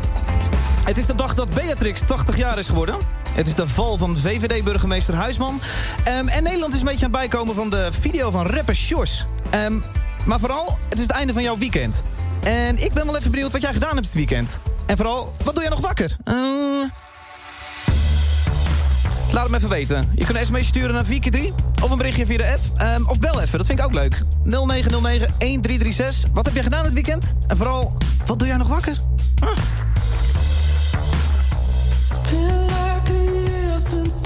Het is de dag dat Beatrix 80 jaar is geworden. Het is de val van VVD-burgemeester Huisman. Ehm, en Nederland is een beetje aan het bijkomen van de video van rapper Sjors. Ehm, maar vooral, het is het einde van jouw weekend. En ik ben wel even benieuwd wat jij gedaan hebt dit weekend. En vooral, wat doe jij nog wakker? Eh, Laat het me even weten. Je kunt een sms sturen naar 4x3 of een berichtje via de app. Ehm, of bel even, dat vind ik ook leuk. 0909-1336. Wat heb jij gedaan dit weekend? En vooral, wat doe jij nog wakker? Ah.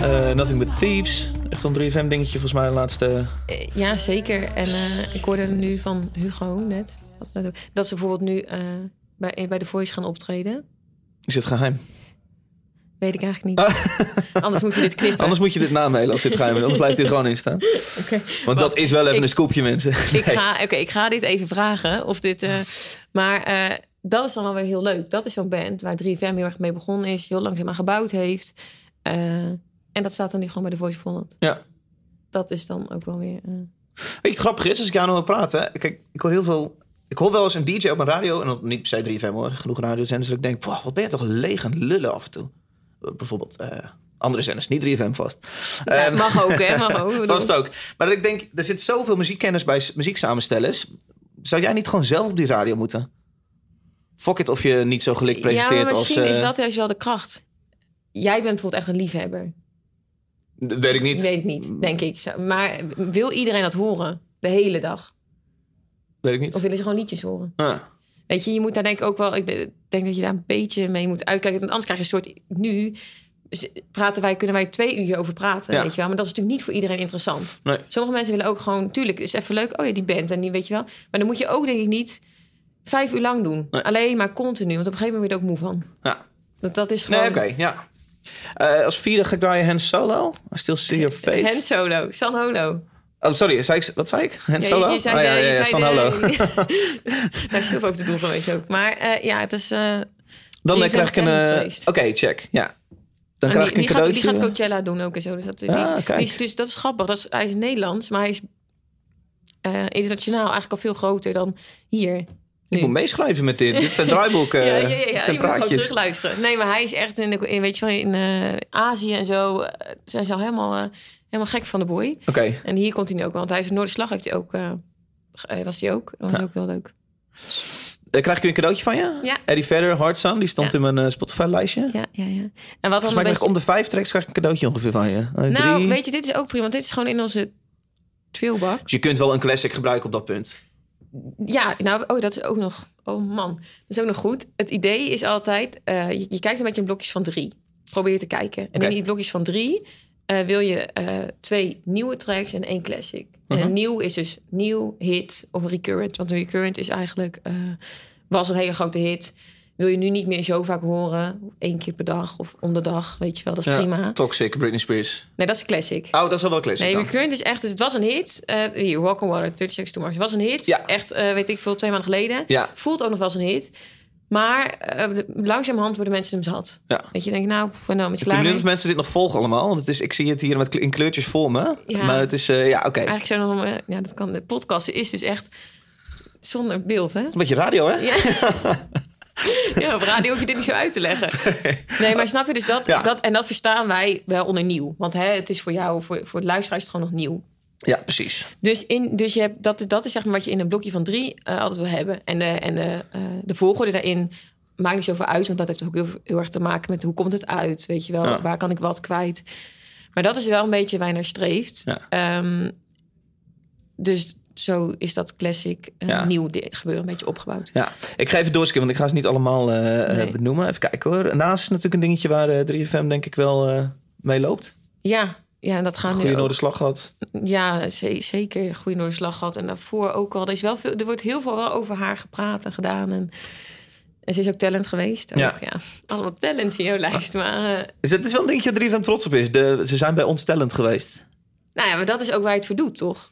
Eh, nothing but Thieves. Echt zo'n 3FM dingetje volgens mij de laatste... Eh, Ja, zeker. En eh, ik hoorde nu van Hugo net... dat ze bijvoorbeeld nu bij, bij The Voice gaan optreden. Is het geheim? Weet ik eigenlijk niet. <laughs> Anders moeten we dit knippen. Anders moet je dit namailen als dit geheim is. Anders blijft hij er gewoon in staan. <laughs> Oké. Want dat is wel even Ik- een scoopje, mensen. Ik Nee. ga, oké, ik ga dit even vragen. Of dit, maar dat is dan wel weer heel leuk. Dat is zo'n band waar 3FM heel erg mee begonnen is. Heel langzaam aan gebouwd heeft. En dat staat dan nu gewoon bij de Voice of Holland. Ja. Dat is dan ook wel weer... eh, Weet je, het grappige is, als ik jou nou wil praten... Kijk, ik hoor heel veel... Ik hoor wel eens een DJ op een radio, en dan niet per se 3FM hoor, genoeg radiozenders, dat ik denk, "Wow, wat ben je toch leeg het lullen af en toe. Eh, Bijvoorbeeld eh, andere zenders, niet 3FM vast. ja, Ehm, mag ook, hè? Mag ook. <laughs> Vast ook. Maar ik denk, er zit zoveel muziekkennis bij s- muzieksamenstellers. Zou jij niet gewoon zelf op die radio moeten? Fuck it of je niet zo gelikt Ja, presenteert als... misschien is dat juist wel de kracht. Jij bent bijvoorbeeld echt een liefhebber. Dat Weet ik niet. Ik weet het niet, denk ik. Maar wil iedereen dat horen? De hele dag? Weet ik niet. Of willen ze gewoon liedjes horen? Ah. Weet je, je moet daar denk ik ook wel... Ik de- denk dat je daar een beetje mee moet uitkijken. Want anders krijg je een soort... Nu praten wij, kunnen wij twee uur over praten, Ja. weet je wel. Maar dat is natuurlijk niet voor iedereen interessant. Nee. Sommige mensen willen ook gewoon... Tuurlijk, is even leuk. Oh ja, die band en die weet je wel. Maar dan moet je ook denk ik niet vijf uur lang doen. Nee. Alleen maar continu. Want op een gegeven moment word je er ook moe van. Ja. Dat, dat is gewoon... Nee, oké, ja. Eh, als vierde ga ik draaien Hans Solo. I still see your <laughs> face. Hand solo, San Holo. Oh, sorry, zei ik, wat zei ik? Hans Ja, Solo? je, je zei, oh, ja, ja, je ja, zei San de- Holo. <laughs> <laughs> Daar is heel over te doen geweest ook. Maar eh, ja, het is... eh, Dan krijg ik een... Oké, check. Ja. Dan krijg die, ik een die, gaat, die gaat Coachella doen ook en zo. Dus dat, die, Ah, kijk. is, dus dat is grappig. Dat is, hij is Nederlands, maar hij is internationaal eigenlijk al veel groter dan hier. Ik moet meeschrijven met dit. Dit zijn draaiboeken. <laughs> ja, ja, ja, ja. Dit Je zijn moet gewoon praatjes. terugluisteren. Nee, maar hij is echt in, de, in, weet je wel, in eh, Azië en zo. eh, zijn ze al helemaal, eh, helemaal gek van de boy. Oké. En hier komt hij nu ook wel. Want hij heeft Noorderslag heeft hij ook, was hij ook. Dat was Ja. ook heel leuk. Krijg ik een cadeautje van je? Ja. Eddie Vedder, Hard Sun, die stond in mijn Spotify-lijstje. Ja, ja, ja. En wat Volgens mij beetje... om de vijf tracks krijg ik een cadeautje ongeveer van je. Nou, weet je, dit is ook prima. Want dit is gewoon in onze trailbak. Dus je kunt wel een classic gebruiken op dat punt. Ja, nou, oh, dat is ook nog... Oh man, dat is ook nog goed. Het idee is altijd... eh, je, je kijkt een beetje in blokjes van drie. Probeer te kijken. En in die blokjes van drie... eh, wil je eh, twee nieuwe tracks en één classic. En Mhm. nieuw is dus nieuw, hit of recurrent. Want een recurrent is eigenlijk... was een hele grote hit. Wil je nu niet meer zo vaak horen. Eén keer per dag of om de dag. Weet je wel, dat is Ja. prima. Toxic, Britney Spears. Nee, dat is een classic. Oh, dat is al wel classic Nee. Recurrent is echt... Dus het was een hit. eh hier, Walk on Water, 36 Seconds to Mars. was een hit. Ja. Echt, eh, weet ik veel, twee maanden geleden. Ja. Voelt ook nog wel als een hit. Maar eh, langzamerhand worden mensen hem zat. Ja. Weet je, denk ik, nou, pff, nou, met Ik ben klaar benieuwd mee. of mensen dit nog volgen allemaal. Want het is, ik zie het hier met, in kleurtjes voor me. Ja. Maar het is, ja, oké. Eigenlijk zo nog... ja, dat kan. De podcast is dus echt zonder beeld, hè? Een beetje radio, hè? Ja. <laughs> <laughs> ja, op radio hoef je dit niet zo uit te leggen. Nee, maar snap je dus dat, Ja. dat... En dat verstaan wij wel onder nieuw. Want hè, het is voor jou, voor, voor de luisteraar is het gewoon nog nieuw. Ja, precies. Dus, in, dus je hebt, dat, dat is zeg maar wat je in een blokje van drie eh, altijd wil hebben. En, de, en de, eh, de volgorde daarin maakt niet zoveel uit. Want dat heeft ook heel, heel erg te maken met hoe komt het uit. Weet je wel, Ja. waar kan ik wat kwijt. Maar dat is wel een beetje waar je naar streeft. Ja. Ehm, dus zo is dat classic eh, Ja. nieuw gebeuren een beetje opgebouwd. Ja, ik ga even doorskippen, want ik ga ze niet allemaal eh, eh, Nee. benoemen. Even kijken hoor. Naast is natuurlijk een dingetje waar eh, 3FM denk ik wel eh mee loopt. Ja, ja, en dat gaan Goede. Noorderslag gehad. Ja, ze- zeker. Goede Noorderslag gehad. En daarvoor ook al. Er, is wel veel, er wordt heel veel wel over haar gepraat en gedaan. En, en ze is ook talent geweest. Ook, Ja. ja. Allemaal talents in jouw lijst. Maar, eh, Dus het is wel een dingetje waar 3FM trots op is. De, ze zijn bij ons talent geweest. nou ja, maar dat is ook waar je het voor doet, toch?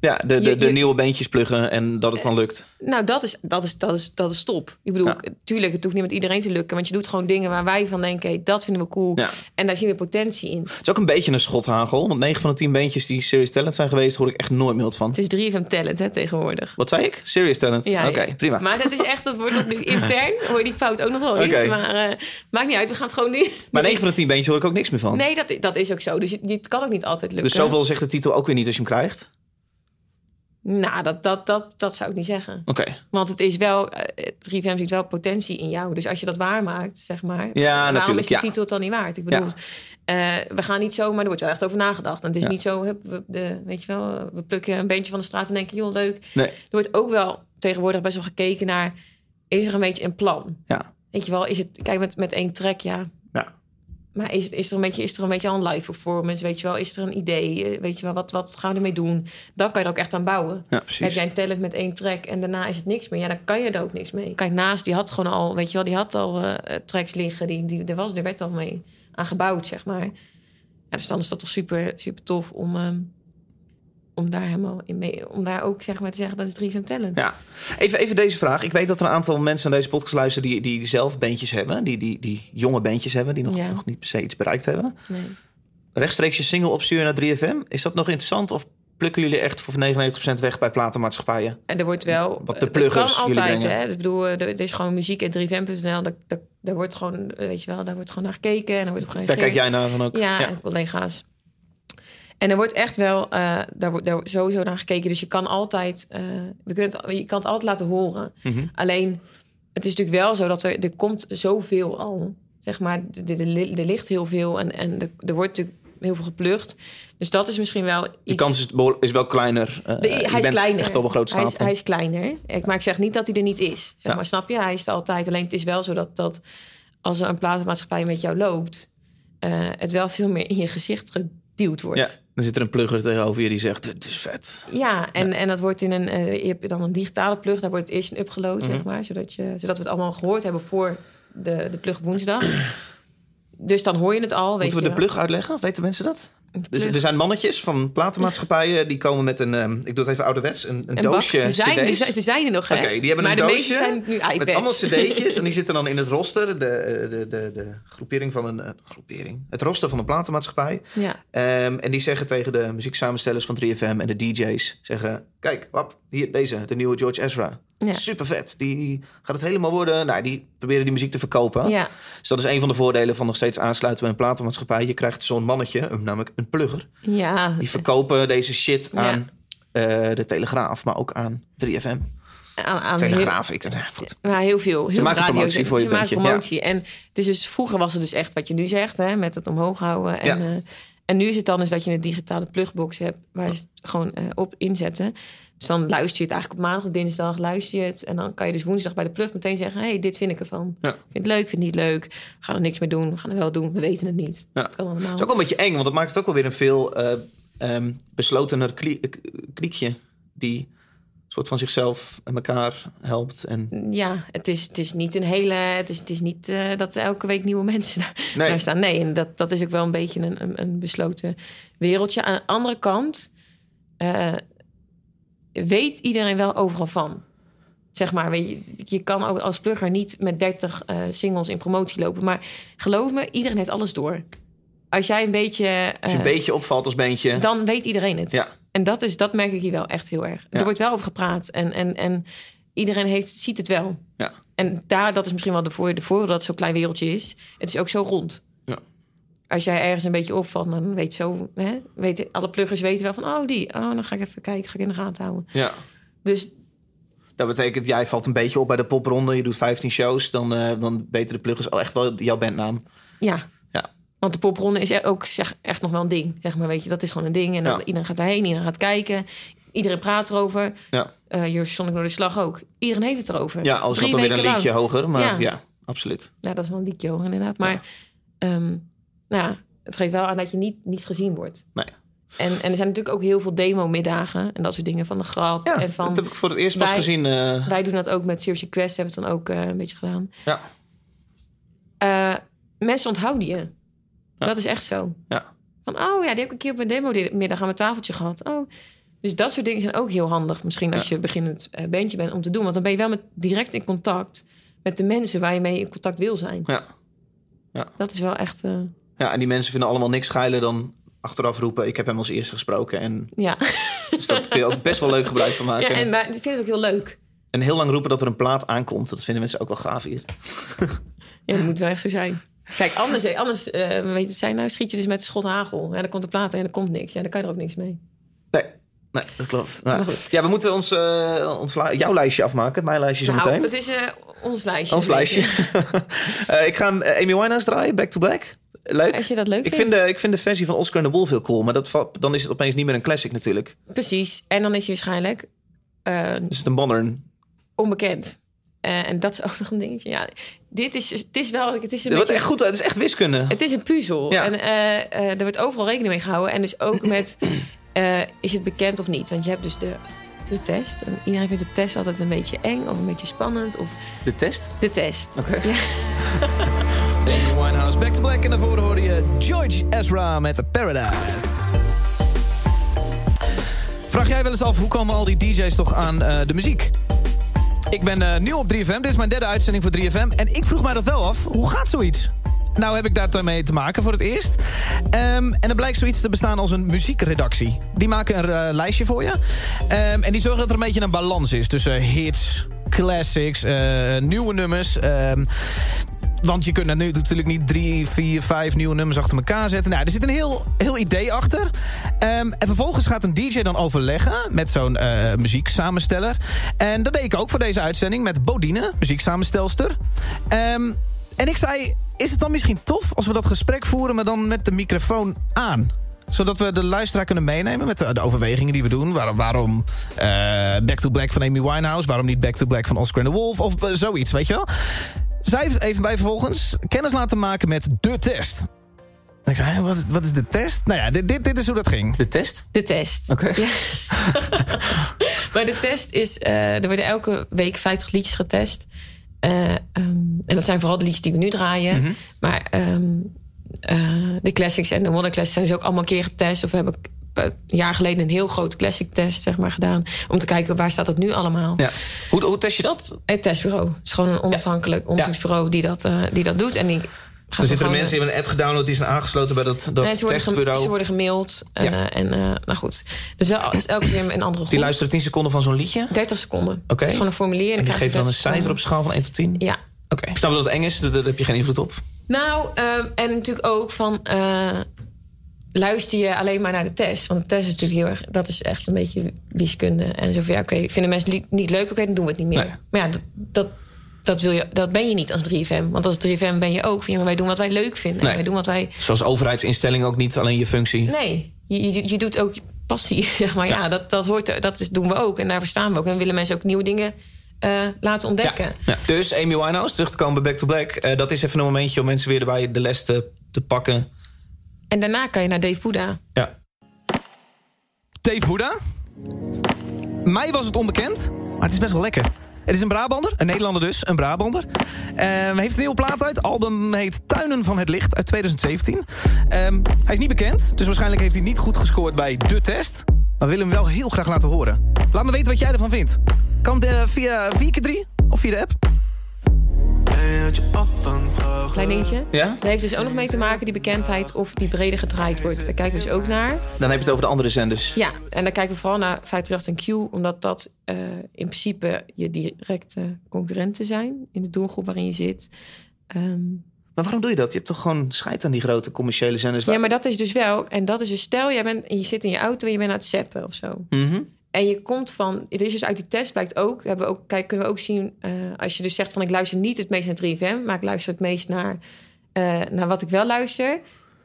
Ja, de, de, Je- de je- nieuwe beentjes pluggen en dat het dan lukt. Nou, dat is, dat is, dat is, dat is top. Ik bedoel, Ja. tuurlijk, het hoeft niet met iedereen te lukken. Want je doet gewoon dingen waar wij van denken... Hey, dat vinden we cool. Ja. En daar zien we potentie in. Het is ook een beetje een schothagel. Want 9 van de 10 beentjes die Serious Talent zijn geweest, hoor ik echt nooit meer van. Het is 3FM talent, hè, tegenwoordig. Wat zei ik? Serious Talent? Ja, Oké, prima. Maar dat is echt, dat wordt niet <laughs> intern. Hoor je die fout ook nog wel eens. Maar eh, maakt niet uit, we gaan het gewoon nu. Maar 9 van de 10 beentjes hoor ik ook niks meer van. Nee, dat, dat is ook zo. Dus je- het kan ook niet altijd lukken. dus zoveel zegt de titel ook weer niet als je hem krijgt. Nou, dat, dat, dat, dat zou ik niet zeggen. Oké. Want het is wel, eh, 3FM ziet wel potentie in jou. Dus als je dat waarmaakt, zeg maar. Ja, waarom natuurlijk, is die ja. titel het dan niet waard? Ik bedoel, eh, we gaan niet zo, maar er wordt wel echt over nagedacht. En het is Ja. niet zo, hup, we, de, weet je wel, we plukken een beentje van de straat en denken, joh, leuk. Nee. Er wordt ook wel tegenwoordig best wel gekeken naar, is er een beetje een plan? Ja. Weet je wel, is het, kijk, met, met één track, ja. Maar is, is, er een beetje, is er een beetje al een live performance? Weet je wel, is er een idee? Eh, Weet je wel, wat, wat gaan we ermee doen? Dan kan je er ook echt aan bouwen. Ja, Heb jij een talent met één track en daarna is het niks meer? Ja, dan kan je er ook niks mee. Kijk, naast die had gewoon al, weet je wel, die had al eh, tracks liggen. Die, die, er, was, er werd al mee aan gebouwd, zeg maar. Ja, dus dan is dat toch super, super tof om, ehm, om daar helemaal in mee, om daar ook zeg maar te zeggen dat is 3 van talent. Ja. Even, even deze vraag. Ik weet dat er een aantal mensen aan deze podcast luisteren die, die zelf bandjes hebben. Die, die, die jonge bandjes hebben, die nog, Ja. nog niet per se iets bereikt hebben. Nee. Rechtstreeks je single opsturen naar 3FM. Is dat nog interessant of plukken jullie echt voor 99% weg bij platenmaatschappijen? En er wordt wel. Wat de pluggers kan altijd, hè? Ik bedoel, er, er is gewoon muziek en 3vm.nl. Daar, daar, daar wordt gewoon, weet je wel, daar wordt gewoon naar gekeken en daar wordt op Daar kijk jij naar van ook. Ja, en collega's. En er wordt echt wel, eh, daar wordt daar sowieso naar gekeken. Dus je kan altijd, eh, we kunnen je kan het altijd laten horen. Mhm. Alleen, het is natuurlijk wel zo dat er, er komt zoveel al. Zeg maar, er, er, er ligt heel veel en, en er, er wordt natuurlijk heel veel geplukt. Dus dat is misschien wel iets... De kans is, is wel kleiner. Eh, De- hij is kleiner. echt op een grote hij is, stapel. hij is kleiner. Ik, maar ik zeg niet dat hij er niet is. Zeg Ja. maar, snap je? Hij is er altijd. Alleen het is wel zo dat, dat als er een platenmaatschappij met jou loopt... het wel veel meer in je gezicht geduwd wordt. Ja, dan zit er een plugger tegenover je die zegt, dit is vet. Ja, en, en dat wordt in een... eh, je hebt dan een digitale plug. Daar wordt eerst een upgeload, Mhm. zeg maar. Zodat, je, zodat we het allemaal gehoord hebben voor de, de plug woensdag. <clears throat> dus dan hoor je het al. Weet Moeten we je de wel. plug uitleggen? Of weten mensen dat? Dus, er zijn mannetjes van platenmaatschappijen die komen met een, ehm, ik doe het even ouderwets, een, een, doosje Ze zijn, cd's. ze, ze zijn er nog, hè? Oké, die hebben maar een de doosje zijn nu iPads. Met allemaal cd'tjes en die <laughs> zitten dan in het roster, de, de, de, de groepering van een, eh, groepering, het roster van een platenmaatschappij. Ja, Ehm, en die zeggen tegen de muzieksamenstellers van 3FM en de DJ's, zeggen, kijk, wap, hier deze, de nieuwe George Ezra. Ja. Super vet. Die gaat het helemaal worden. Nou, die proberen die muziek te verkopen. ja. Dus dat is een van de voordelen van nog steeds aansluiten bij een platenmaatschappij. Je krijgt zo'n mannetje, namelijk een plugger. ja. Die verkopen deze shit aan eh, de Telegraaf, maar ook aan 3FM. aan, aan Telegraaf, ik, nou, goed. Heel, maar heel veel. Heel maken radio, promotie voor je Ze maken bandje, promotie. En het is dus, vroeger was het dus echt wat je nu zegt, hè, met het omhoog houden. En, eh, en nu is het dan dus dat je een digitale plugbox hebt waar je het gewoon eh, op inzetten. Dus dan luister je het eigenlijk op maandag of dinsdag, luister je het. En dan kan je dus woensdag bij de plug meteen zeggen, hey, dit vind ik ervan. Ja. Vind het leuk, vind het niet leuk. We gaan er niks mee doen, we gaan er wel doen, we weten het niet. Ja. Het kan allemaal. Het is ook wel een beetje eng, want dat maakt het ook wel weer een veel eh, ehm, beslotener klie- kliekje. Die soort van zichzelf en elkaar helpt. En, Ja, het is, het is niet een hele. Het is, het is niet eh, dat elke week nieuwe <laughs> mensen daar, nee, daar staan. Nee, en dat, dat is ook wel een beetje een, een, een besloten wereldje. Aan de andere kant eh, weet iedereen wel overal van. Zeg maar, weet je, je kan ook als plugger niet met 30 eh, singles in promotie lopen. Maar geloof me, iedereen heeft alles door. Als jij een beetje. als je een eh, beetje opvalt als beentje. dan weet iedereen het. Ja. En dat, is, dat merk ik hier wel echt heel erg. Ja. Er wordt wel over gepraat. En, en, en iedereen heeft, ziet het wel. Ja. En daar, dat is misschien wel de voordeel, de voordeel dat het zo'n klein wereldje is. Het is ook zo rond. Als jij ergens een beetje opvalt, dan weet zo, hè, weten, alle pluggers weten wel van, oh die, oh dan ga ik even kijken, ga ik in de gaten houden. ja. Dus Dat betekent, jij valt een beetje op bij de popronde. Je doet 15 shows. Dan, eh, dan weten de pluggers al echt wel jouw bandnaam. ja. Ja. Want de popronde is er ook zeg, echt nog wel een ding. Zeg maar, weet je, dat is gewoon een ding. En dan, Ja. iedereen gaat daarheen, iedereen gaat kijken. Iedereen praat erover. Ja. Eh je stond ik door de slag ook. Iedereen heeft het erover. Ja, Drie gaat dan weer een lang. linkje hoger. Maar ja, Ja. absoluut. Ja, dat is wel een liedje hoor, inderdaad. Maar Ja. ehm, nou ja, het geeft wel aan dat je niet, niet gezien wordt. Nee. En, en er zijn natuurlijk ook heel veel demo-middagen en dat soort dingen van de grap. Ja, en van, dat heb ik voor het eerst pas gezien. eh, Wij doen dat ook met Serious Quest, hebben we het dan ook eh, een beetje gedaan. Ja. Eh, mensen onthouden je. Dat is echt zo. Ja. Van, oh ja, die heb ik een keer op een demo-middag aan mijn tafeltje gehad. Oh. Dus dat soort dingen zijn ook heel handig. Misschien als Ja. je beginnend bandje bent om te doen. Want dan ben je wel met, direct in contact met de mensen waar je mee in contact wil zijn. Ja. Dat is wel echt... eh, ja, en die mensen vinden allemaal niks geiler dan achteraf roepen... ik heb hem als eerste gesproken. En, ja. dus daar kun je ook best wel leuk gebruik van ja, maken. en wij- ik vind het ook heel leuk. En heel lang roepen dat er een plaat aankomt. Dat vinden mensen ook wel gaaf hier. Ja, dat moet wel echt zo zijn. Kijk, anders, anders eh, weet je, zijn nou schiet je dus met schot hagel. Ja, dan komt de plaat en er komt niks. Ja, dan kan je er ook niks mee. Nee, Nee, dat klopt. Nou, Maar. Ja, we moeten ons, eh, ons jouw lijstje afmaken. Mijn lijstje zo Nou, meteen. het is eh, ons lijstje. Ons lijstje. je. <laughs> Eh, ik ga eh, Amy Winehouse draaien, Back to Black. Leuk. Als je dat leuk Ik vindt. vind, de, ik vind de versie van Oscar and the Wolf heel cool. Maar dat, dan is het opeens niet meer een classic natuurlijk. Precies. En dan is hij waarschijnlijk eh, Dus het een modern. onbekend. Eh, en dat is <laughs> ook nog een dingetje. Ja, dit is, het is wel... Het is een Dat beetje, echt goed. Het is echt wiskunde. Het is een puzzel. Ja. En eh, er wordt overal rekening mee gehouden. En dus ook <clears throat> met... is het bekend of niet? Want je hebt dus de, de test. En iedereen vindt de test altijd een beetje eng of een beetje spannend. Of De test? de test. Oké. Ja. <laughs> Amy Winehouse, Back to Black. En daarvoor hoorde je George Ezra met Paradise. Vraag jij wel eens af, hoe komen al die DJ's toch aan eh, de muziek? Ik ben eh, nieuw op 3FM, dit is mijn derde uitzending voor 3FM. En ik vroeg mij dat wel af, hoe gaat zoiets? Nou heb ik daarmee te maken voor het eerst. Ehm, en er blijkt zoiets te bestaan als een muziekredactie. Die maken een eh, lijstje voor je. Ehm, en die zorgen dat er een beetje een balans is tussen hits, classics, nieuwe nummers... ehm, want je kunt er nu natuurlijk niet drie, vier, vijf nieuwe nummers achter elkaar zetten. Nou, er zit een heel, heel idee achter. Ehm, en vervolgens gaat een DJ dan overleggen met zo'n eh muzieksamensteller. En dat deed ik ook voor deze uitzending met Bodine, muzieksamenstelster. Ehm, en ik zei, is het dan misschien tof als we dat gesprek voeren... maar dan met de microfoon aan? Zodat we de luisteraar kunnen meenemen met de, de overwegingen die we doen. Waarom, waarom eh, Back to Black van Amy Winehouse? Waarom niet Back to Black van Oscar and the Wolf? Of eh, zoiets, weet je wel? Zij heeft even bij vervolgens kennis laten maken met de test. En ik zei, wat, wat is de test? Nou ja, dit, dit, dit is hoe dat ging. De test? De test. Oké. Ja. <laughs> maar de test is... eh, er worden elke week 50 liedjes getest. Eh, ehm, en dat zijn vooral de liedjes die we nu draaien. Mhm. Maar ehm, eh, de classics en de modern classics zijn dus ook allemaal een keer getest. Of we hebben een jaar geleden een heel groot classic test zeg maar, gedaan. Om te kijken waar staat het nu allemaal. Ja. Hoe, hoe test je dat? Het testbureau. Het is gewoon een onafhankelijk onderzoeksbureau die dat, eh, die dat doet. En die gaat Er zitten gewoon- mensen die hebben een app gedownload... die zijn aangesloten bij dat, dat Nee, ze, testbureau. ze worden gemaild. eh, Ja. en eh, nou goed. Dus wel elke keer een andere groep. Die luisteren 10 seconden van zo'n liedje. 30 seconden. Oké. Het is gewoon een formulier. En die krijg je geven dan een 30 cijfer op schaal van 1 tot 10? Ja. Oké. Ik snap dat het eng is, daar, daar heb je geen invloed op. Nou, ehm, en natuurlijk ook van... luister je alleen maar naar de test. Want de test is natuurlijk heel erg... Dat is echt een beetje wiskunde. En zo van, ja, oké, vinden mensen niet leuk? Oké, dan doen we het niet meer. Nee. Maar ja, dat, dat, dat, wil je, dat ben je niet als 3FM. Want als 3FM ben je ook van... Ja, maar wij doen wat wij leuk vinden. Nee. Wij doen wat wij... Zoals overheidsinstelling ook niet alleen je functie. Nee, je, je, je doet ook passie, <laughs> zeg maar. Ja, Ja. dat, dat, hoort, dat is, doen we ook. En daar verstaan we ook. En willen mensen ook nieuwe dingen eh, laten ontdekken. Ja. Dus Amy Winehouse, terug te komen bij Back to Black. eh, dat is even een momentje om mensen weer erbij de les te, te pakken. En daarna kan je naar Dave Boeddha. Ja. Dave Boeddha. Mij was het onbekend, maar het is best wel lekker. Het is een Brabander, een Nederlander dus, een Brabander. Eh, hij heeft een nieuwe plaat uit. Album heet Tuinen van het Licht uit 2017. Ehm, hij is niet bekend, dus waarschijnlijk heeft hij niet goed gescoord bij de test. Maar willen hem wel heel graag laten horen. Laat me weten wat jij ervan vindt. Kan eh, via 4x3 of via de app. Klein dingetje. Ja? Daar heeft dus ook nog mee te maken, die bekendheid, of die breder gedraaid wordt. Daar kijken we dus ook naar. Dan heb je het over de andere zenders. Ja, en dan kijken we vooral naar 538 en Q, omdat dat eh, in principe je directe concurrenten zijn in de doelgroep waarin je zit. Ehm, Maar waarom doe je dat? Je hebt toch gewoon scheid aan die grote commerciële zenders? ja, maar dat is dus wel, en dat is dus stel, jij bent, je zit in je auto en je bent aan het zappen of zo. Mhm. En je komt van, er is dus uit die test blijkt ook, hebben we ook kijk, kunnen we ook zien, eh, als je dus zegt van ik luister niet het meest naar 3FM, maar ik luister het meest naar, eh, naar wat ik wel luister.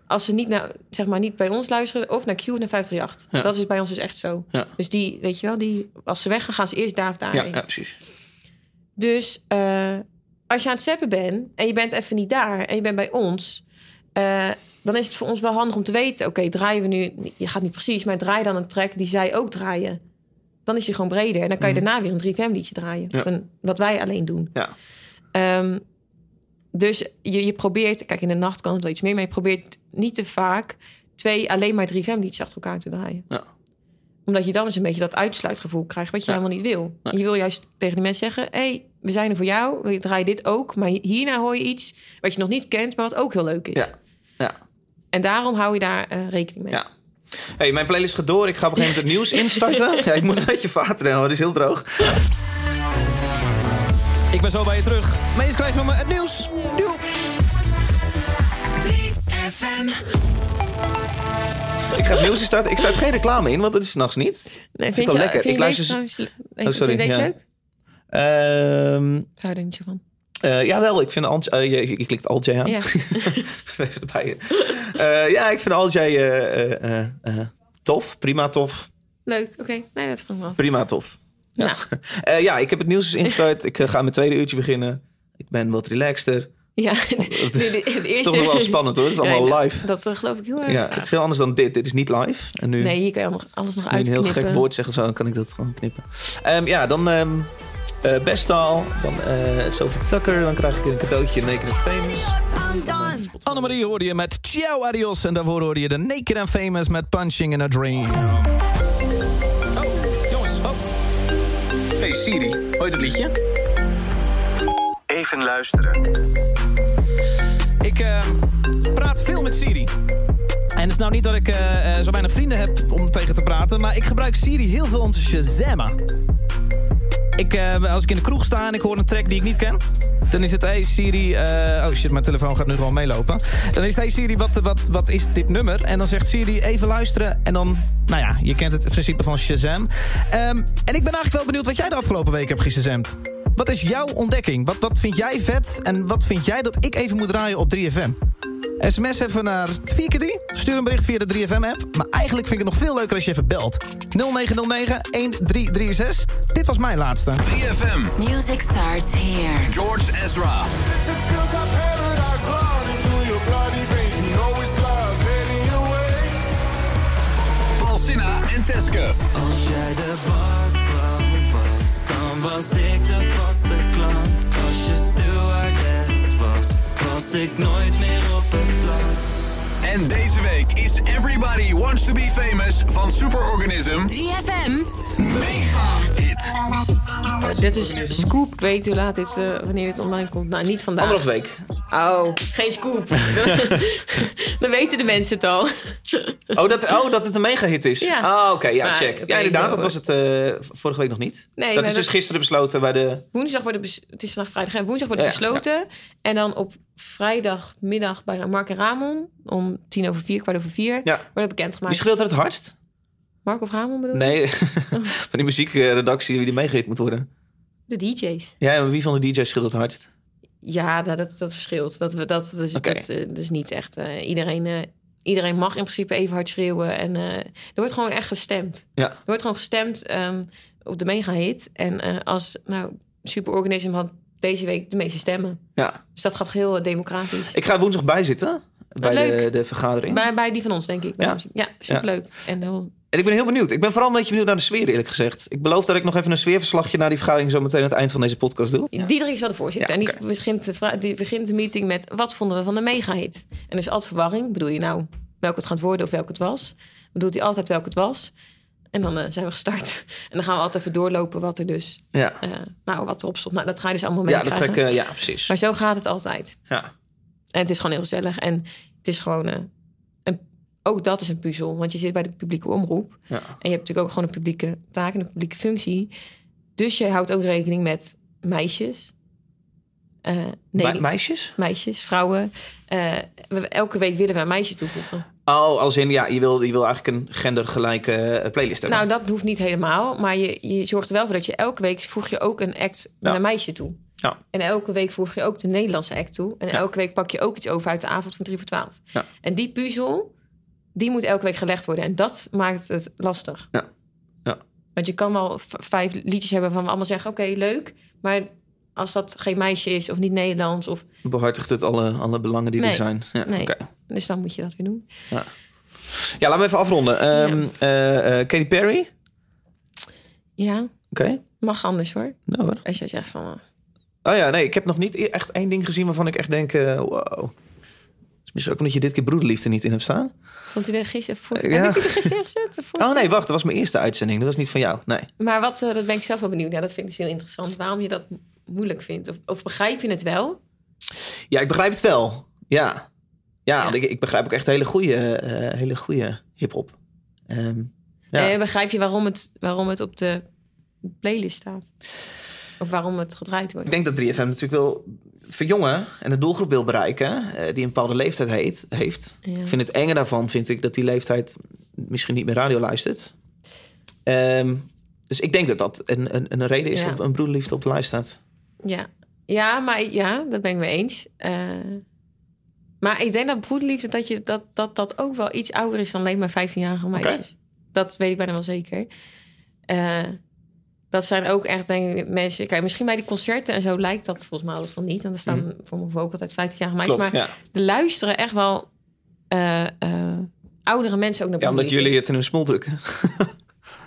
Als ze niet, naar, zeg maar, niet bij ons luisteren, of naar Q naar 538. Ja. Dat is bij ons dus echt zo. Ja. Dus die, weet je wel, die, als ze weggaan, gaan ze eerst daar of Ja, daarheen. ja, precies. Dus eh, als je aan het zappen bent en je bent even niet daar en je bent bij ons, dan is het voor ons wel handig om te weten: oké, draaien we nu, je gaat niet precies, maar draai dan een track die zij ook draaien. Dan is die gewoon breder en dan kan je daarna weer een 3FM-liedje draaien. Mhm. Ja. Wat wij alleen doen. Ja. Ehm, dus je, je probeert, kijk, in de nacht kan het wel iets meer, maar je probeert niet te vaak twee alleen maar 3FM-liedjes achter elkaar te draaien. Ja. Omdat je dan eens een beetje dat uitsluitgevoel krijgt, wat je helemaal niet wil. Nee. Je wil juist tegen de mensen zeggen: hé, hey, we zijn er voor jou, we draaien dit ook, maar hierna hoor je iets wat je nog niet kent, maar wat ook heel leuk is. Ja. Ja. En daarom hou je daar eh, rekening mee. Ja. Hey, mijn playlist gaat door. Ik ga op een gegeven moment het nieuws instarten. <laughs> Ja, ik moet een beetje water hebben, het is heel droog. Ik ben zo bij je terug. Meest krijg van me het nieuws. Doei. 3FM. Ik ga het nieuws starten. Ik sluit geen reclame in, want dat is s'nachts niet. Nee, vind ik wel lekker. Vind Ik je luister deze le- Oh, sorry, Vind je deze ja. leuk? Ehm Ik hou er niet zo van. Eh, jawel, ik vind Alt... eh, je, je klikt Alt J aan. Ja. <laughs> Eh, ja, ik vind Alt J eh, tof. Prima tof. Leuk, oké. Nee, dat is wel. Prima tof. Ja. Nou, <laughs> ja, ik heb het nieuws ingestart. ik ga mijn tweede uurtje beginnen. Ik ben wat relaxter. ja. <laughs> Het is toch nog wel spannend hoor. Het is Ja, allemaal live. Dat geloof ik heel erg. Ja, het is heel anders dan dit. Dit is niet live. En nu, Nee, hier kan je alles nog nu een heel uitknippen. gek woord zeggen of zo, dan kan ik dat gewoon knippen. Ehm, ja, dan ehm eh Bestal. Dan eh Sophie Tucker. Dan krijg ik een cadeautje Naked and Famous. Annemarie hoorde je met Ciao Adios. En daarvoor hoorde je de Naked and Famous met Punching in a Dream. Oh, jongens. Oh. Hey Siri, hoor je het liedje? Even luisteren. Ik eh, praat veel met Siri. En het is nou niet dat ik zo weinig vrienden heb om tegen te praten... maar ik gebruik Siri heel veel om te shazammen. Ik, eh, als ik in de kroeg sta en ik hoor een track die ik niet ken... dan is het, hey Siri... eh, oh shit, mijn telefoon gaat nu gewoon meelopen. Dan is het, hey Siri, wat, wat, wat is dit nummer? En dan zegt Siri, even luisteren. En dan, nou ja, je kent het principe van Shazam. Ehm, en ik ben eigenlijk wel benieuwd wat jij de afgelopen week hebt geshazamd. Wat is jouw ontdekking? Wat, wat vind jij vet? En wat vind jij dat ik even moet draaien op 3FM? SMS even naar 4x3. Stuur een bericht via de 3FM-app. Maar eigenlijk vind ik het nog veel leuker als je even belt. 0909-1336. Dit was mijn laatste. 3FM. Music starts here. George Ezra. Paul Sinna en Teske. Als jij de barvrouw was, dan was ik de vaste klant. Als je was ik nooit meer op het plan. En deze week is Everybody Wants to Be Famous van Superorganism 3FM. Mega hit. Dit is Scoop. Weet hoe laat dit, eh, wanneer dit online komt? Nou, niet vandaag. Anderhalf week. Oh, geen Scoop. <laughs> Dan weten de mensen het al. Oh dat, oh, dat het een mega-hit is? Ja. Ah, oké. ja, Maar check. Ja, inderdaad. Dat was het eh, vorige week nog niet. Nee, dat is dus gisteren besloten bij de... Woensdag wordt het, bes- het is vandaag vrijdag. hè? Woensdag wordt het Ja, ja, besloten. En dan op vrijdagmiddag bij Mark en Ramon. Om tien over vier, kwart over vier. Ja. Wordt het bekendgemaakt. Wie schreeuwt er het hardst? Mark of Ramon bedoel je? Nee, <laughs> <laughs> bij die muziekredactie wie die meegehit moet worden. De DJ's. Ja, maar wie van de DJ's schreeuwt het hardst? Ja, dat, dat, dat verschilt. Dat, we- dat, dat, is, Oké. dat, eh, dat is niet echt... eh, iedereen, eh, iedereen mag in principe even hard schreeuwen. En er wordt gewoon echt gestemd. Ja. Er wordt gewoon gestemd ehm, op de mega-hit. En eh, als... Nou, Superorganism had deze week de meeste stemmen. Ja. Dus dat gaat heel democratisch. Ik ga woensdag bijzitten bij de, vergadering. Bij, bij die van ons, denk ik. Ja. ja superleuk. En heel, En ik ben heel benieuwd. Ik ben vooral een beetje benieuwd naar de sfeer, eerlijk gezegd. Ik beloof dat ik nog even een sfeerverslagje naar die vergadering zo meteen aan het eind van deze podcast doe. Diederik is wel de voorzitter. Ja, en die, begint de die begint de meeting met... wat vonden we van de mega-hit? En er is altijd verwarring. Bedoel je nou welke het gaat worden of welke het was? Bedoelt hij altijd welke het was? En dan eh, zijn we gestart. <laughs> En dan gaan we altijd even doorlopen wat er dus... Ja, eh, nou, wat erop stond. Nou, dat ga je dus allemaal ja dat eh, ja precies. Maar zo gaat het altijd. Ja. En het is gewoon heel gezellig. En het is gewoon... ook dat is een puzzel. Want je zit bij de publieke omroep. Ja. En je hebt natuurlijk ook gewoon een publieke taak en een publieke functie. Dus je houdt ook rekening met meisjes. Eh, nee, Me- meisjes? meisjes, vrouwen. Eh, we- elke week willen we een meisje toevoegen. Oh, als in, ja, je wil, je wil eigenlijk een gendergelijke eh, playlist hebben. Nou, dat hoeft niet helemaal. Maar je, je zorgt er wel voor dat je elke week voeg je ook een act met Ja. een meisje toe. Ja. En elke week voeg je ook de Nederlandse act toe. En Ja. elke week pak je ook iets over uit de avond van 3 voor 12. Ja. En die puzzel, die moet elke week gelegd worden. En dat maakt het lastig. Ja. Ja. Want je kan wel vijf liedjes hebben van we allemaal zeggen... oké, leuk. Maar als dat geen meisje is of niet Nederlands... Of, Behartigt het alle, alle belangen die er zijn. Ja, Nee. oké. dus dan moet je dat weer doen. ja, laten we even afronden. Eh, Katy Perry? Oké. Ja, mag anders hoor. Nou hoor. Als jij zegt van... eh, Oh ja, nee, ik heb nog niet e- echt één ding gezien waarvan ik echt denk... wow. Is misschien ook omdat je dit keer broederliefde niet in hebt staan. Stond hij er gisteren voor? Ja. Heb ik die er gisteren gezet? Oh nee, wacht, dat was mijn eerste uitzending. Dat was niet van jou, nee. Maar wat, eh, dat ben ik zelf wel benieuwd. Ja, dat vind ik dus heel interessant. Waarom je dat mo- moeilijk vindt. Of, of begrijp je het wel? Ja, ik begrijp het wel. Ja. Ja, Ik, ik begrijp ook echt hele goede, eh, hele goede hip-hop. Ehm, ja. Eh, begrijp je waarom het, waarom het op de playlist staat? Of waarom het gedraaid wordt? Ik denk dat 3FM natuurlijk wil verjongen en een doelgroep wil bereiken eh, die een bepaalde leeftijd heet, heeft. Ja. Ik vind het enge daarvan, vind ik, dat die leeftijd misschien niet meer radio luistert. Ehm, dus ik denk dat dat een, een, een reden is Ja. dat een broederliefde op de lijst staat. Ja, ja maar ja, dat ben ik mee eens. Eh, maar ik denk dat broederliefde, dat, je, dat, dat dat ook wel iets ouder is dan alleen maar 15-jarige meisjes. Dat weet ik bijna wel zeker. Eh, dat zijn ook echt, denk ik, mensen... Kijk, misschien bij die concerten en zo lijkt dat volgens mij alles van niet. Want er staan voor mijn ook altijd 15-jarige meisjes. Klopt, maar ja. er luisteren echt wel eh, eh, oudere mensen ook naar ja, omdat jullie het in hun smol drukken. <laughs>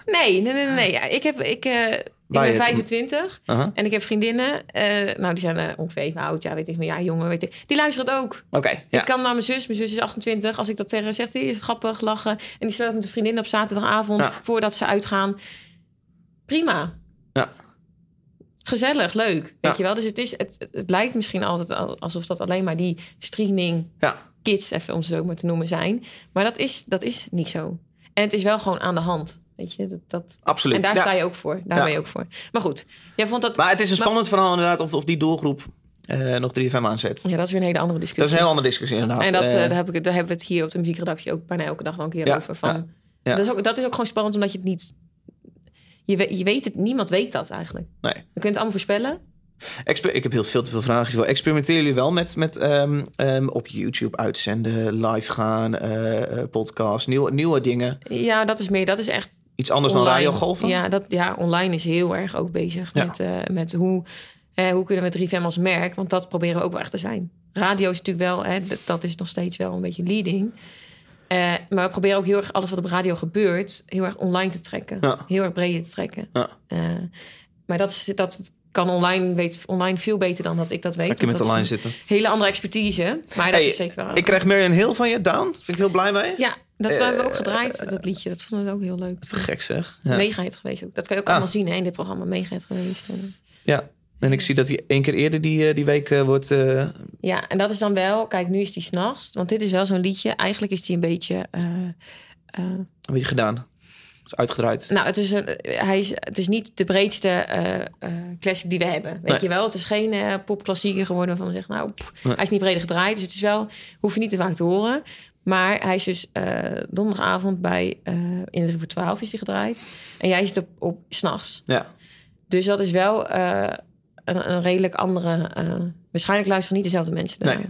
Nee, nee, nee, nee. Ja, ik, heb, ik, eh, ik ben het- 25 Aha. en ik heb vriendinnen. nou, die zijn ongeveer even oud. Ja, weet ik van ja, jongen, weet ik. Die luisteren het ook. Oké, ja. Ik kan naar mijn zus. Mijn zus is 28. Als ik dat tegen haar zeg, die is grappig, lachen. En die speelt met een vriendin op zaterdagavond Ja. voordat ze uitgaan. Prima. Ja. Gezellig, leuk. Weet Ja. je wel? Dus het, is, het, het, lijkt misschien altijd al- alsof dat alleen maar die streaming Ja. kids, even om ze zo maar te noemen, zijn. Maar dat is, dat is niet zo. En het is wel gewoon aan de hand. Weet je, dat, dat... Absoluut. En daar Ja. sta je ook voor. Daar ben je ook voor. Maar goed, jij vond dat... Maar het is een Maar- spannend verhaal inderdaad of, of die doelgroep eh, nog 3FM aanzet. Ja, dat is weer een hele andere Dat is discussie. een heel andere discussie inderdaad. En dat, eh, Eh, daar, heb ik, daar hebben we het hier op de muziekredactie ook bijna elke dag wel een keer Ja, over. Van, ja, ja. Dat, is ook, dat is ook gewoon spannend omdat je het niet... Je, weet- je weet het, niemand weet dat eigenlijk. nee. Je kunt het allemaal voorspellen. Exper- ik heb heel veel te veel vragen. Experimenteren jullie wel met, met ehm, ehm, op YouTube uitzenden, live gaan, eh, eh, podcast, nieuwe, nieuwe dingen? Ja, dat is meer, dat is echt Iets anders online. dan radiogolven? Ja, dat, ja, online is heel erg ook bezig Ja. met, eh, met hoe, hè, hoe kunnen we 3FM als merk, want dat proberen we ook wel echt te zijn. Radio is natuurlijk wel, hè, dat is nog steeds wel een beetje leading. Eh, maar we proberen ook heel erg alles wat op radio gebeurt, heel erg online te trekken. Ja. Heel erg breed te trekken. Ja. Eh, maar dat, is, dat kan online, weet online veel beter dan dat ik dat weet. Lekker met online zitten. hele andere expertise. Maar dat Hey, is zeker wel. Ik krijg Marion Hill van je, Down. Vind ik heel blij mee. Ja, dat Eh, hebben we ook gedraaid, dat liedje. Dat vonden we ook heel leuk. Te gek zeg. Ja. Geweest ook. Dat kan je ook Ah. allemaal zien hè, in dit programma. Mega hit geweest. Ja. En ik zie dat hij één keer eerder die, eh, die week eh, wordt... eh, ja, en dat is dan wel... Kijk, nu is die s'nachts. Want dit is wel zo'n liedje. Eigenlijk is die een beetje... eh, een beetje gedaan. Is uitgedraaid. nou, het is, een, hij is, het is niet de breedste classic die we hebben. Weet Nee. je wel? Het is geen popklassieker geworden we zeggen... Nou, pff, Nee. hij is niet breder gedraaid. Dus het is wel... Hoef je niet te vaak te horen. Maar hij is dus donderdagavond bij... in de voor 12 is hij gedraaid. En jij zit op, op s'nachts. Ja. Dus dat is wel een, een redelijk andere. eh, waarschijnlijk luisteren niet dezelfde mensen. Daar. Nee.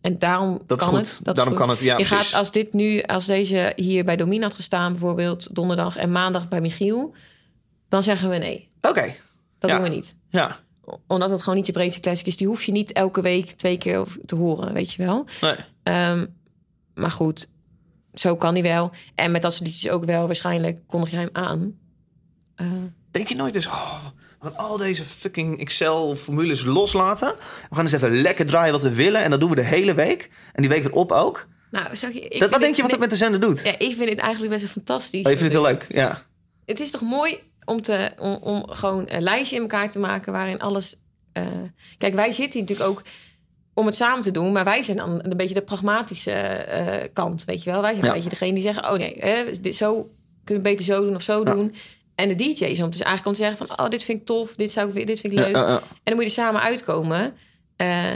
En daarom Dat kan goed. het. Dat Daarom kan het. Ja, je precies. gaat als dit nu, als deze hier bij Domina had gestaan, bijvoorbeeld donderdag en maandag bij Michiel, dan zeggen we nee. Oké. Dat Ja. doen we niet. Ja. Omdat het gewoon niet je breedste classic is. Die hoef je niet elke week twee keer te horen, weet je wel. Nee. Ehm, maar goed, zo kan hij wel. En met dat soort liedjes ook wel. Waarschijnlijk kondig jij hem aan. Eh, Denk je nooit eens... Oh, we gaan al deze fucking Excel-formules loslaten. We gaan eens even lekker draaien wat we willen. En dat doen we de hele week. En die week erop ook. nou, je, Dat, wat denk je wat het met de zender doet? Ja, ik vind het eigenlijk best wel fantastisch. Oh, je vindt het heel leuk. Ja. Het is toch mooi om, te, om, om gewoon een lijstje in elkaar te maken waarin alles. eh, Kijk, wij zitten hier natuurlijk ook om het samen te doen, maar wij zijn dan een beetje de pragmatische eh, kant, weet je wel. Wij zijn Ja. een beetje degene die zeggen: oh nee, hè, dit, zo kunnen we beter zo doen of zo Ja. doen. En de DJ's om dus eigenlijk om te zeggen van, oh dit vind ik tof, dit zou ik, weer- dit vind ik leuk. ja, ja. En dan moet je er samen uitkomen. Eh,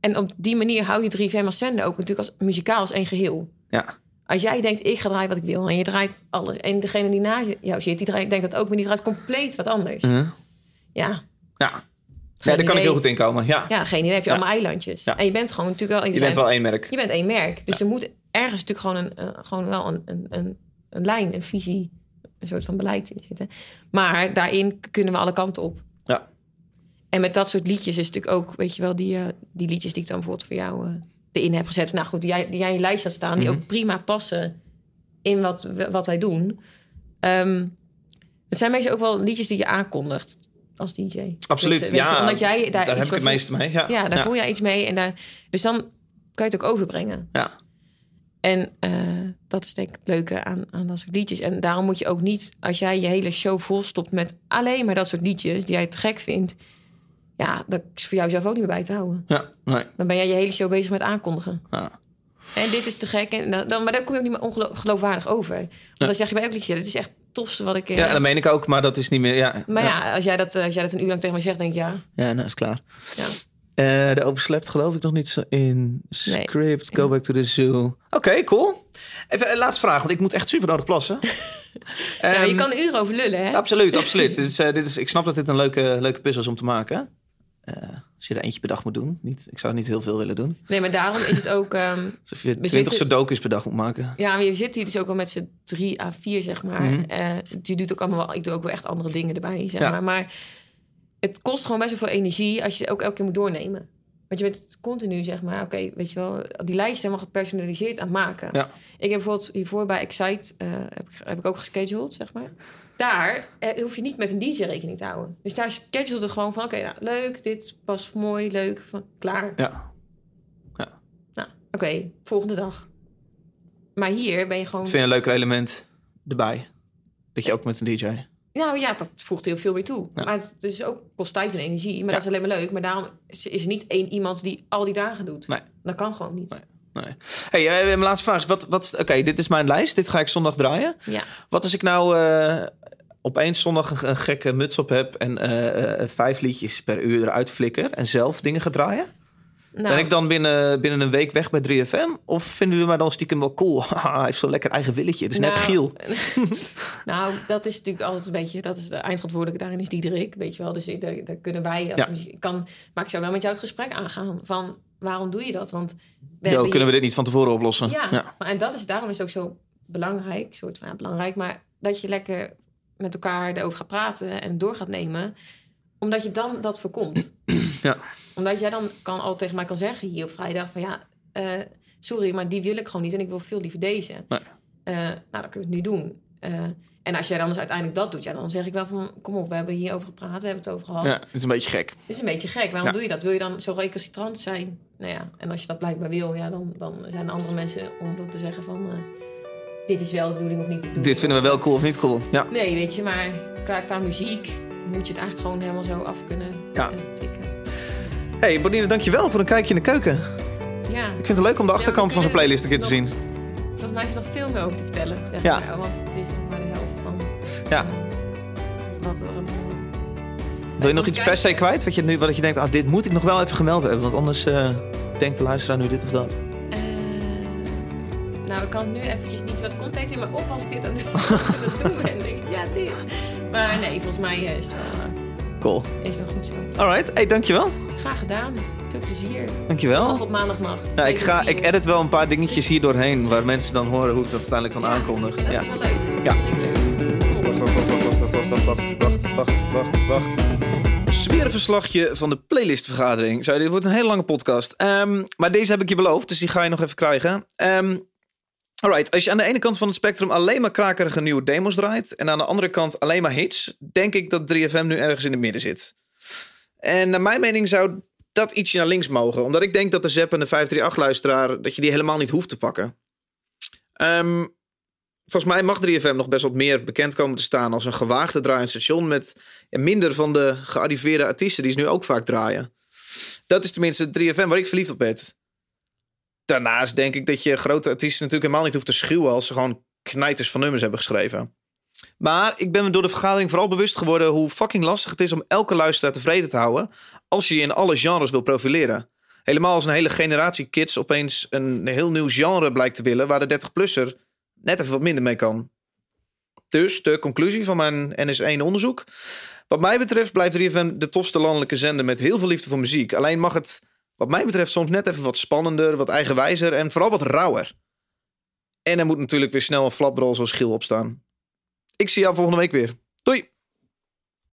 en op die manier hou je 3FM als zender ook natuurlijk als muzikaal als één geheel. Ja. Als jij denkt, ik ga draaien wat ik wil. En je draait alles. En degene die naast jou zit, die draait, denkt dat ook. Maar die draait compleet wat anders. Mhm. Ja, Ja. Geen Ja, daar kan ik heel goed in komen. Ja. ja, geen idee. Heb je Ja. allemaal eilandjes. Ja. En je bent gewoon natuurlijk wel... Je bent wel één merk. Je bent één merk. Dus er moet ergens natuurlijk gewoon, een, eh, gewoon wel een, een, een, een lijn, een visie, een soort van beleid in zitten. Maar daarin kunnen we alle kanten op. Ja. En met dat soort liedjes is natuurlijk ook, weet je wel, die, eh, die liedjes die ik dan bijvoorbeeld voor jou eh, erin heb gezet. Nou goed, die jij, die jij in je lijst had staan, die Mhm. ook prima passen in wat, wat wij doen. Ehm, het zijn meestal ook wel liedjes die je aankondigt als DJ. Absoluut. Dus, eh, je, ja, omdat jij daar, daar heb ik het meeste mee. Ja, ja, daar voel je iets mee. En daar, dus dan kan je het ook overbrengen. Ja. En eh, dat is denk ik het leuke aan, aan dat soort liedjes. En daarom moet je ook niet, als jij je hele show volstopt met alleen maar dat soort liedjes die jij te gek vindt. Ja, dat is voor jou zelf ook niet meer bij te houden. Ja, nee. Dan ben jij je hele show bezig met aankondigen. Ja. En dit is te gek. En dan, dan- maar dan kom je ook niet meer ongeloofwaardig over. Want dan zeg je bij elk liedje, dit is echt het tofste wat ik... eh, ja, dat meen ik ook, maar dat is niet meer... Ja, maar ja, als, jij dat, eh, als jij dat een uur lang tegen mij zegt, denk ik ja. Ja, nou is klaar. Ja. Eh de overslept geloof ik nog niet zo in. Nee. Script, go back to the zoo. Oké, cool. Even een laatste vraag, want ik moet echt super nodig plassen. <laughs> ja, je Ehm, kan uren over lullen, hè? Absoluut, absoluut. <laughs> eh, dit is, ik snap dat dit een leuke, leuke puzzel is om te maken. Eh, als je er eentje per dag moet doen. Niet, ik zou niet heel veel willen doen. Nee, maar daarom is het ook... ehm, <laughs> Alsof je We 20 zitten- sudokus per dag moet maken. ja, maar je zit hier dus ook al met z'n drie à vier, zeg maar. Eh, je doet ook allemaal wel... Ik doe ook wel echt andere dingen erbij, zeg Ja. maar. Maar het kost gewoon best wel veel energie als je ook elke keer moet doornemen. Want je bent continu, zeg maar, oké, weet je wel, die lijst helemaal gepersonaliseerd aan het maken. Ja. Ik heb bijvoorbeeld hiervoor bij Excite, eh, heb, ik, heb ik ook gescheduled, zeg maar. Daar eh, hoef je niet met een DJ rekening te houden. Dus daar schedule er gewoon van, oké, nou, leuk, dit past mooi, leuk, van, klaar. Ja. Nou, oké, volgende dag. Maar hier ben je gewoon... Ik vind een leuker element erbij. Dat je ook met een DJ. Nou ja, dat voegt heel veel meer toe. Ja. Maar het, is ook, kost tijd en energie. Maar Ja. dat is alleen maar leuk. Maar daarom is, er niet één iemand die al die dagen doet. Nee. Dat kan gewoon niet. Nee. Nee. Hey, eh, mijn laatste vraag is: wat, wat, Oké, dit is mijn lijst. Dit ga ik zondag draaien. Ja. Wat als ik nou eh, opeens zondag een, een gekke muts op heb en eh, eh, vijf liedjes per uur eruit flikker en zelf dingen ga draaien? Nou, Ben ik dan binnen, binnen een week weg bij 3FM? Of vinden jullie mij dan stiekem wel cool? <laughs> Hij heeft zo'n lekker eigen willetje. Het is net Nou, Giel. <laughs> <laughs> nou, dat is natuurlijk altijd een beetje... Dat is de eindverantwoordelijke daarin is Diederik, weet je wel. Dus ik- daar, daar kunnen wij... Als Ja. muziek- ik kan, maar ik zou wel met jou het gesprek aangaan van... Waarom doe je dat? Want we Yo, kunnen we dit niet van tevoren oplossen? Ja, ja. Maar, en dat is, daarom is het ook zo belangrijk, soort van ja, belangrijk, maar dat je lekker met elkaar erover gaat praten en door gaat nemen, omdat je dan dat voorkomt. <clears throat> Ja. Omdat jij dan kan al tegen mij kan zeggen hier op vrijdag van ja, eh, sorry, maar die wil ik gewoon niet en ik wil veel liever deze. Nee. Eh, nou, dan kun je het nu doen. Eh, en als jij dan dus uiteindelijk dat doet, ja, dan zeg ik wel van kom op, we hebben hierover gepraat, we hebben het over gehad. ja, het is een beetje gek. Het is een beetje gek. Waarom Ja. doe je dat? Wil je dan zo recalcitrant zijn? Nou ja, en als je dat blijkbaar wil, ja, dan, dan zijn er andere mensen om dan te zeggen van... dit is wel de bedoeling of niet de bedoeling. Dit vinden we wel cool of niet cool? Ja. Nee, weet je, maar qua, qua muziek moet je het eigenlijk gewoon helemaal zo af kunnen Ja. eh, tikken. Hey, Bonine, dankjewel voor een kijkje in de keuken. Ja, Ik vind het leuk om de achterkant van zijn playlist een keer te zien. volgens mij is er nog veel meer over te vertellen. Zeg Ja. maar, want het is nog maar de helft van Ja. wat er... Wil je nog iets per se kwijt? Wat je, nu, wat je denkt, ah, dit moet ik nog wel even gemeld hebben. Want anders eh, denkt de luisteraar nu dit of dat. Eh, nou, ik kan nu eventjes niet wat komt in me op als ik dit <laughs> <laughs> aan het doen ben. denk ik, ja, dit. Maar nee, volgens mij eh, is het wel, eh, cool. is het wel goed zo. Alright, hey, dankjewel. Graag gedaan. Veel plezier. Dankjewel. Zondag op maandagnacht. Ja, ik, ga, ik edit wel een paar dingetjes hier doorheen waar mensen dan horen hoe ik dat uiteindelijk dan aankondig. Ja, dat is wel leuk. Ja. Wacht, wacht, wacht, wacht, wacht, wacht, wacht. Van de playlistvergadering. Zo, dit wordt een hele lange podcast. Ehm, maar deze heb ik je beloofd, dus die ga je nog even krijgen. Ehm, alright, als je aan de ene kant van het spectrum alleen maar krakerige nieuwe demos draait... en aan de andere kant alleen maar hits... denk ik dat 3FM nu ergens in het midden zit. En naar mijn mening zou dat ietsje naar links mogen. Omdat ik denk dat de Zep en de 538-luisteraar... dat je die helemaal niet hoeft te pakken. Ehm, volgens mij mag 3FM nog best wat meer bekend komen te staan als een gewaagde draaiend station met minder van de gearriveerde artiesten die ze nu ook vaak draaien. Dat is tenminste 3FM waar ik verliefd op werd. Daarnaast denk ik dat je grote artiesten natuurlijk helemaal niet hoeft te schuwen als ze gewoon knijters van nummers hebben geschreven. Maar ik ben me door de vergadering vooral bewust geworden hoe fucking lastig het is om elke luisteraar tevreden te houden als je je in alle genres wil profileren. Helemaal als een hele generatie kids opeens een heel nieuw genre blijkt te willen waar de 30-plusser net even wat minder mee kan. Dus de conclusie van mijn NS1 onderzoek. Wat mij betreft blijft 3FM de tofste landelijke zender met heel veel liefde voor muziek. Alleen mag het, wat mij betreft, soms net even wat spannender, wat eigenwijzer en vooral wat rauwer. En er moet natuurlijk weer snel een flapdrol zoals Giel opstaan. Ik zie jou volgende week weer. Doei!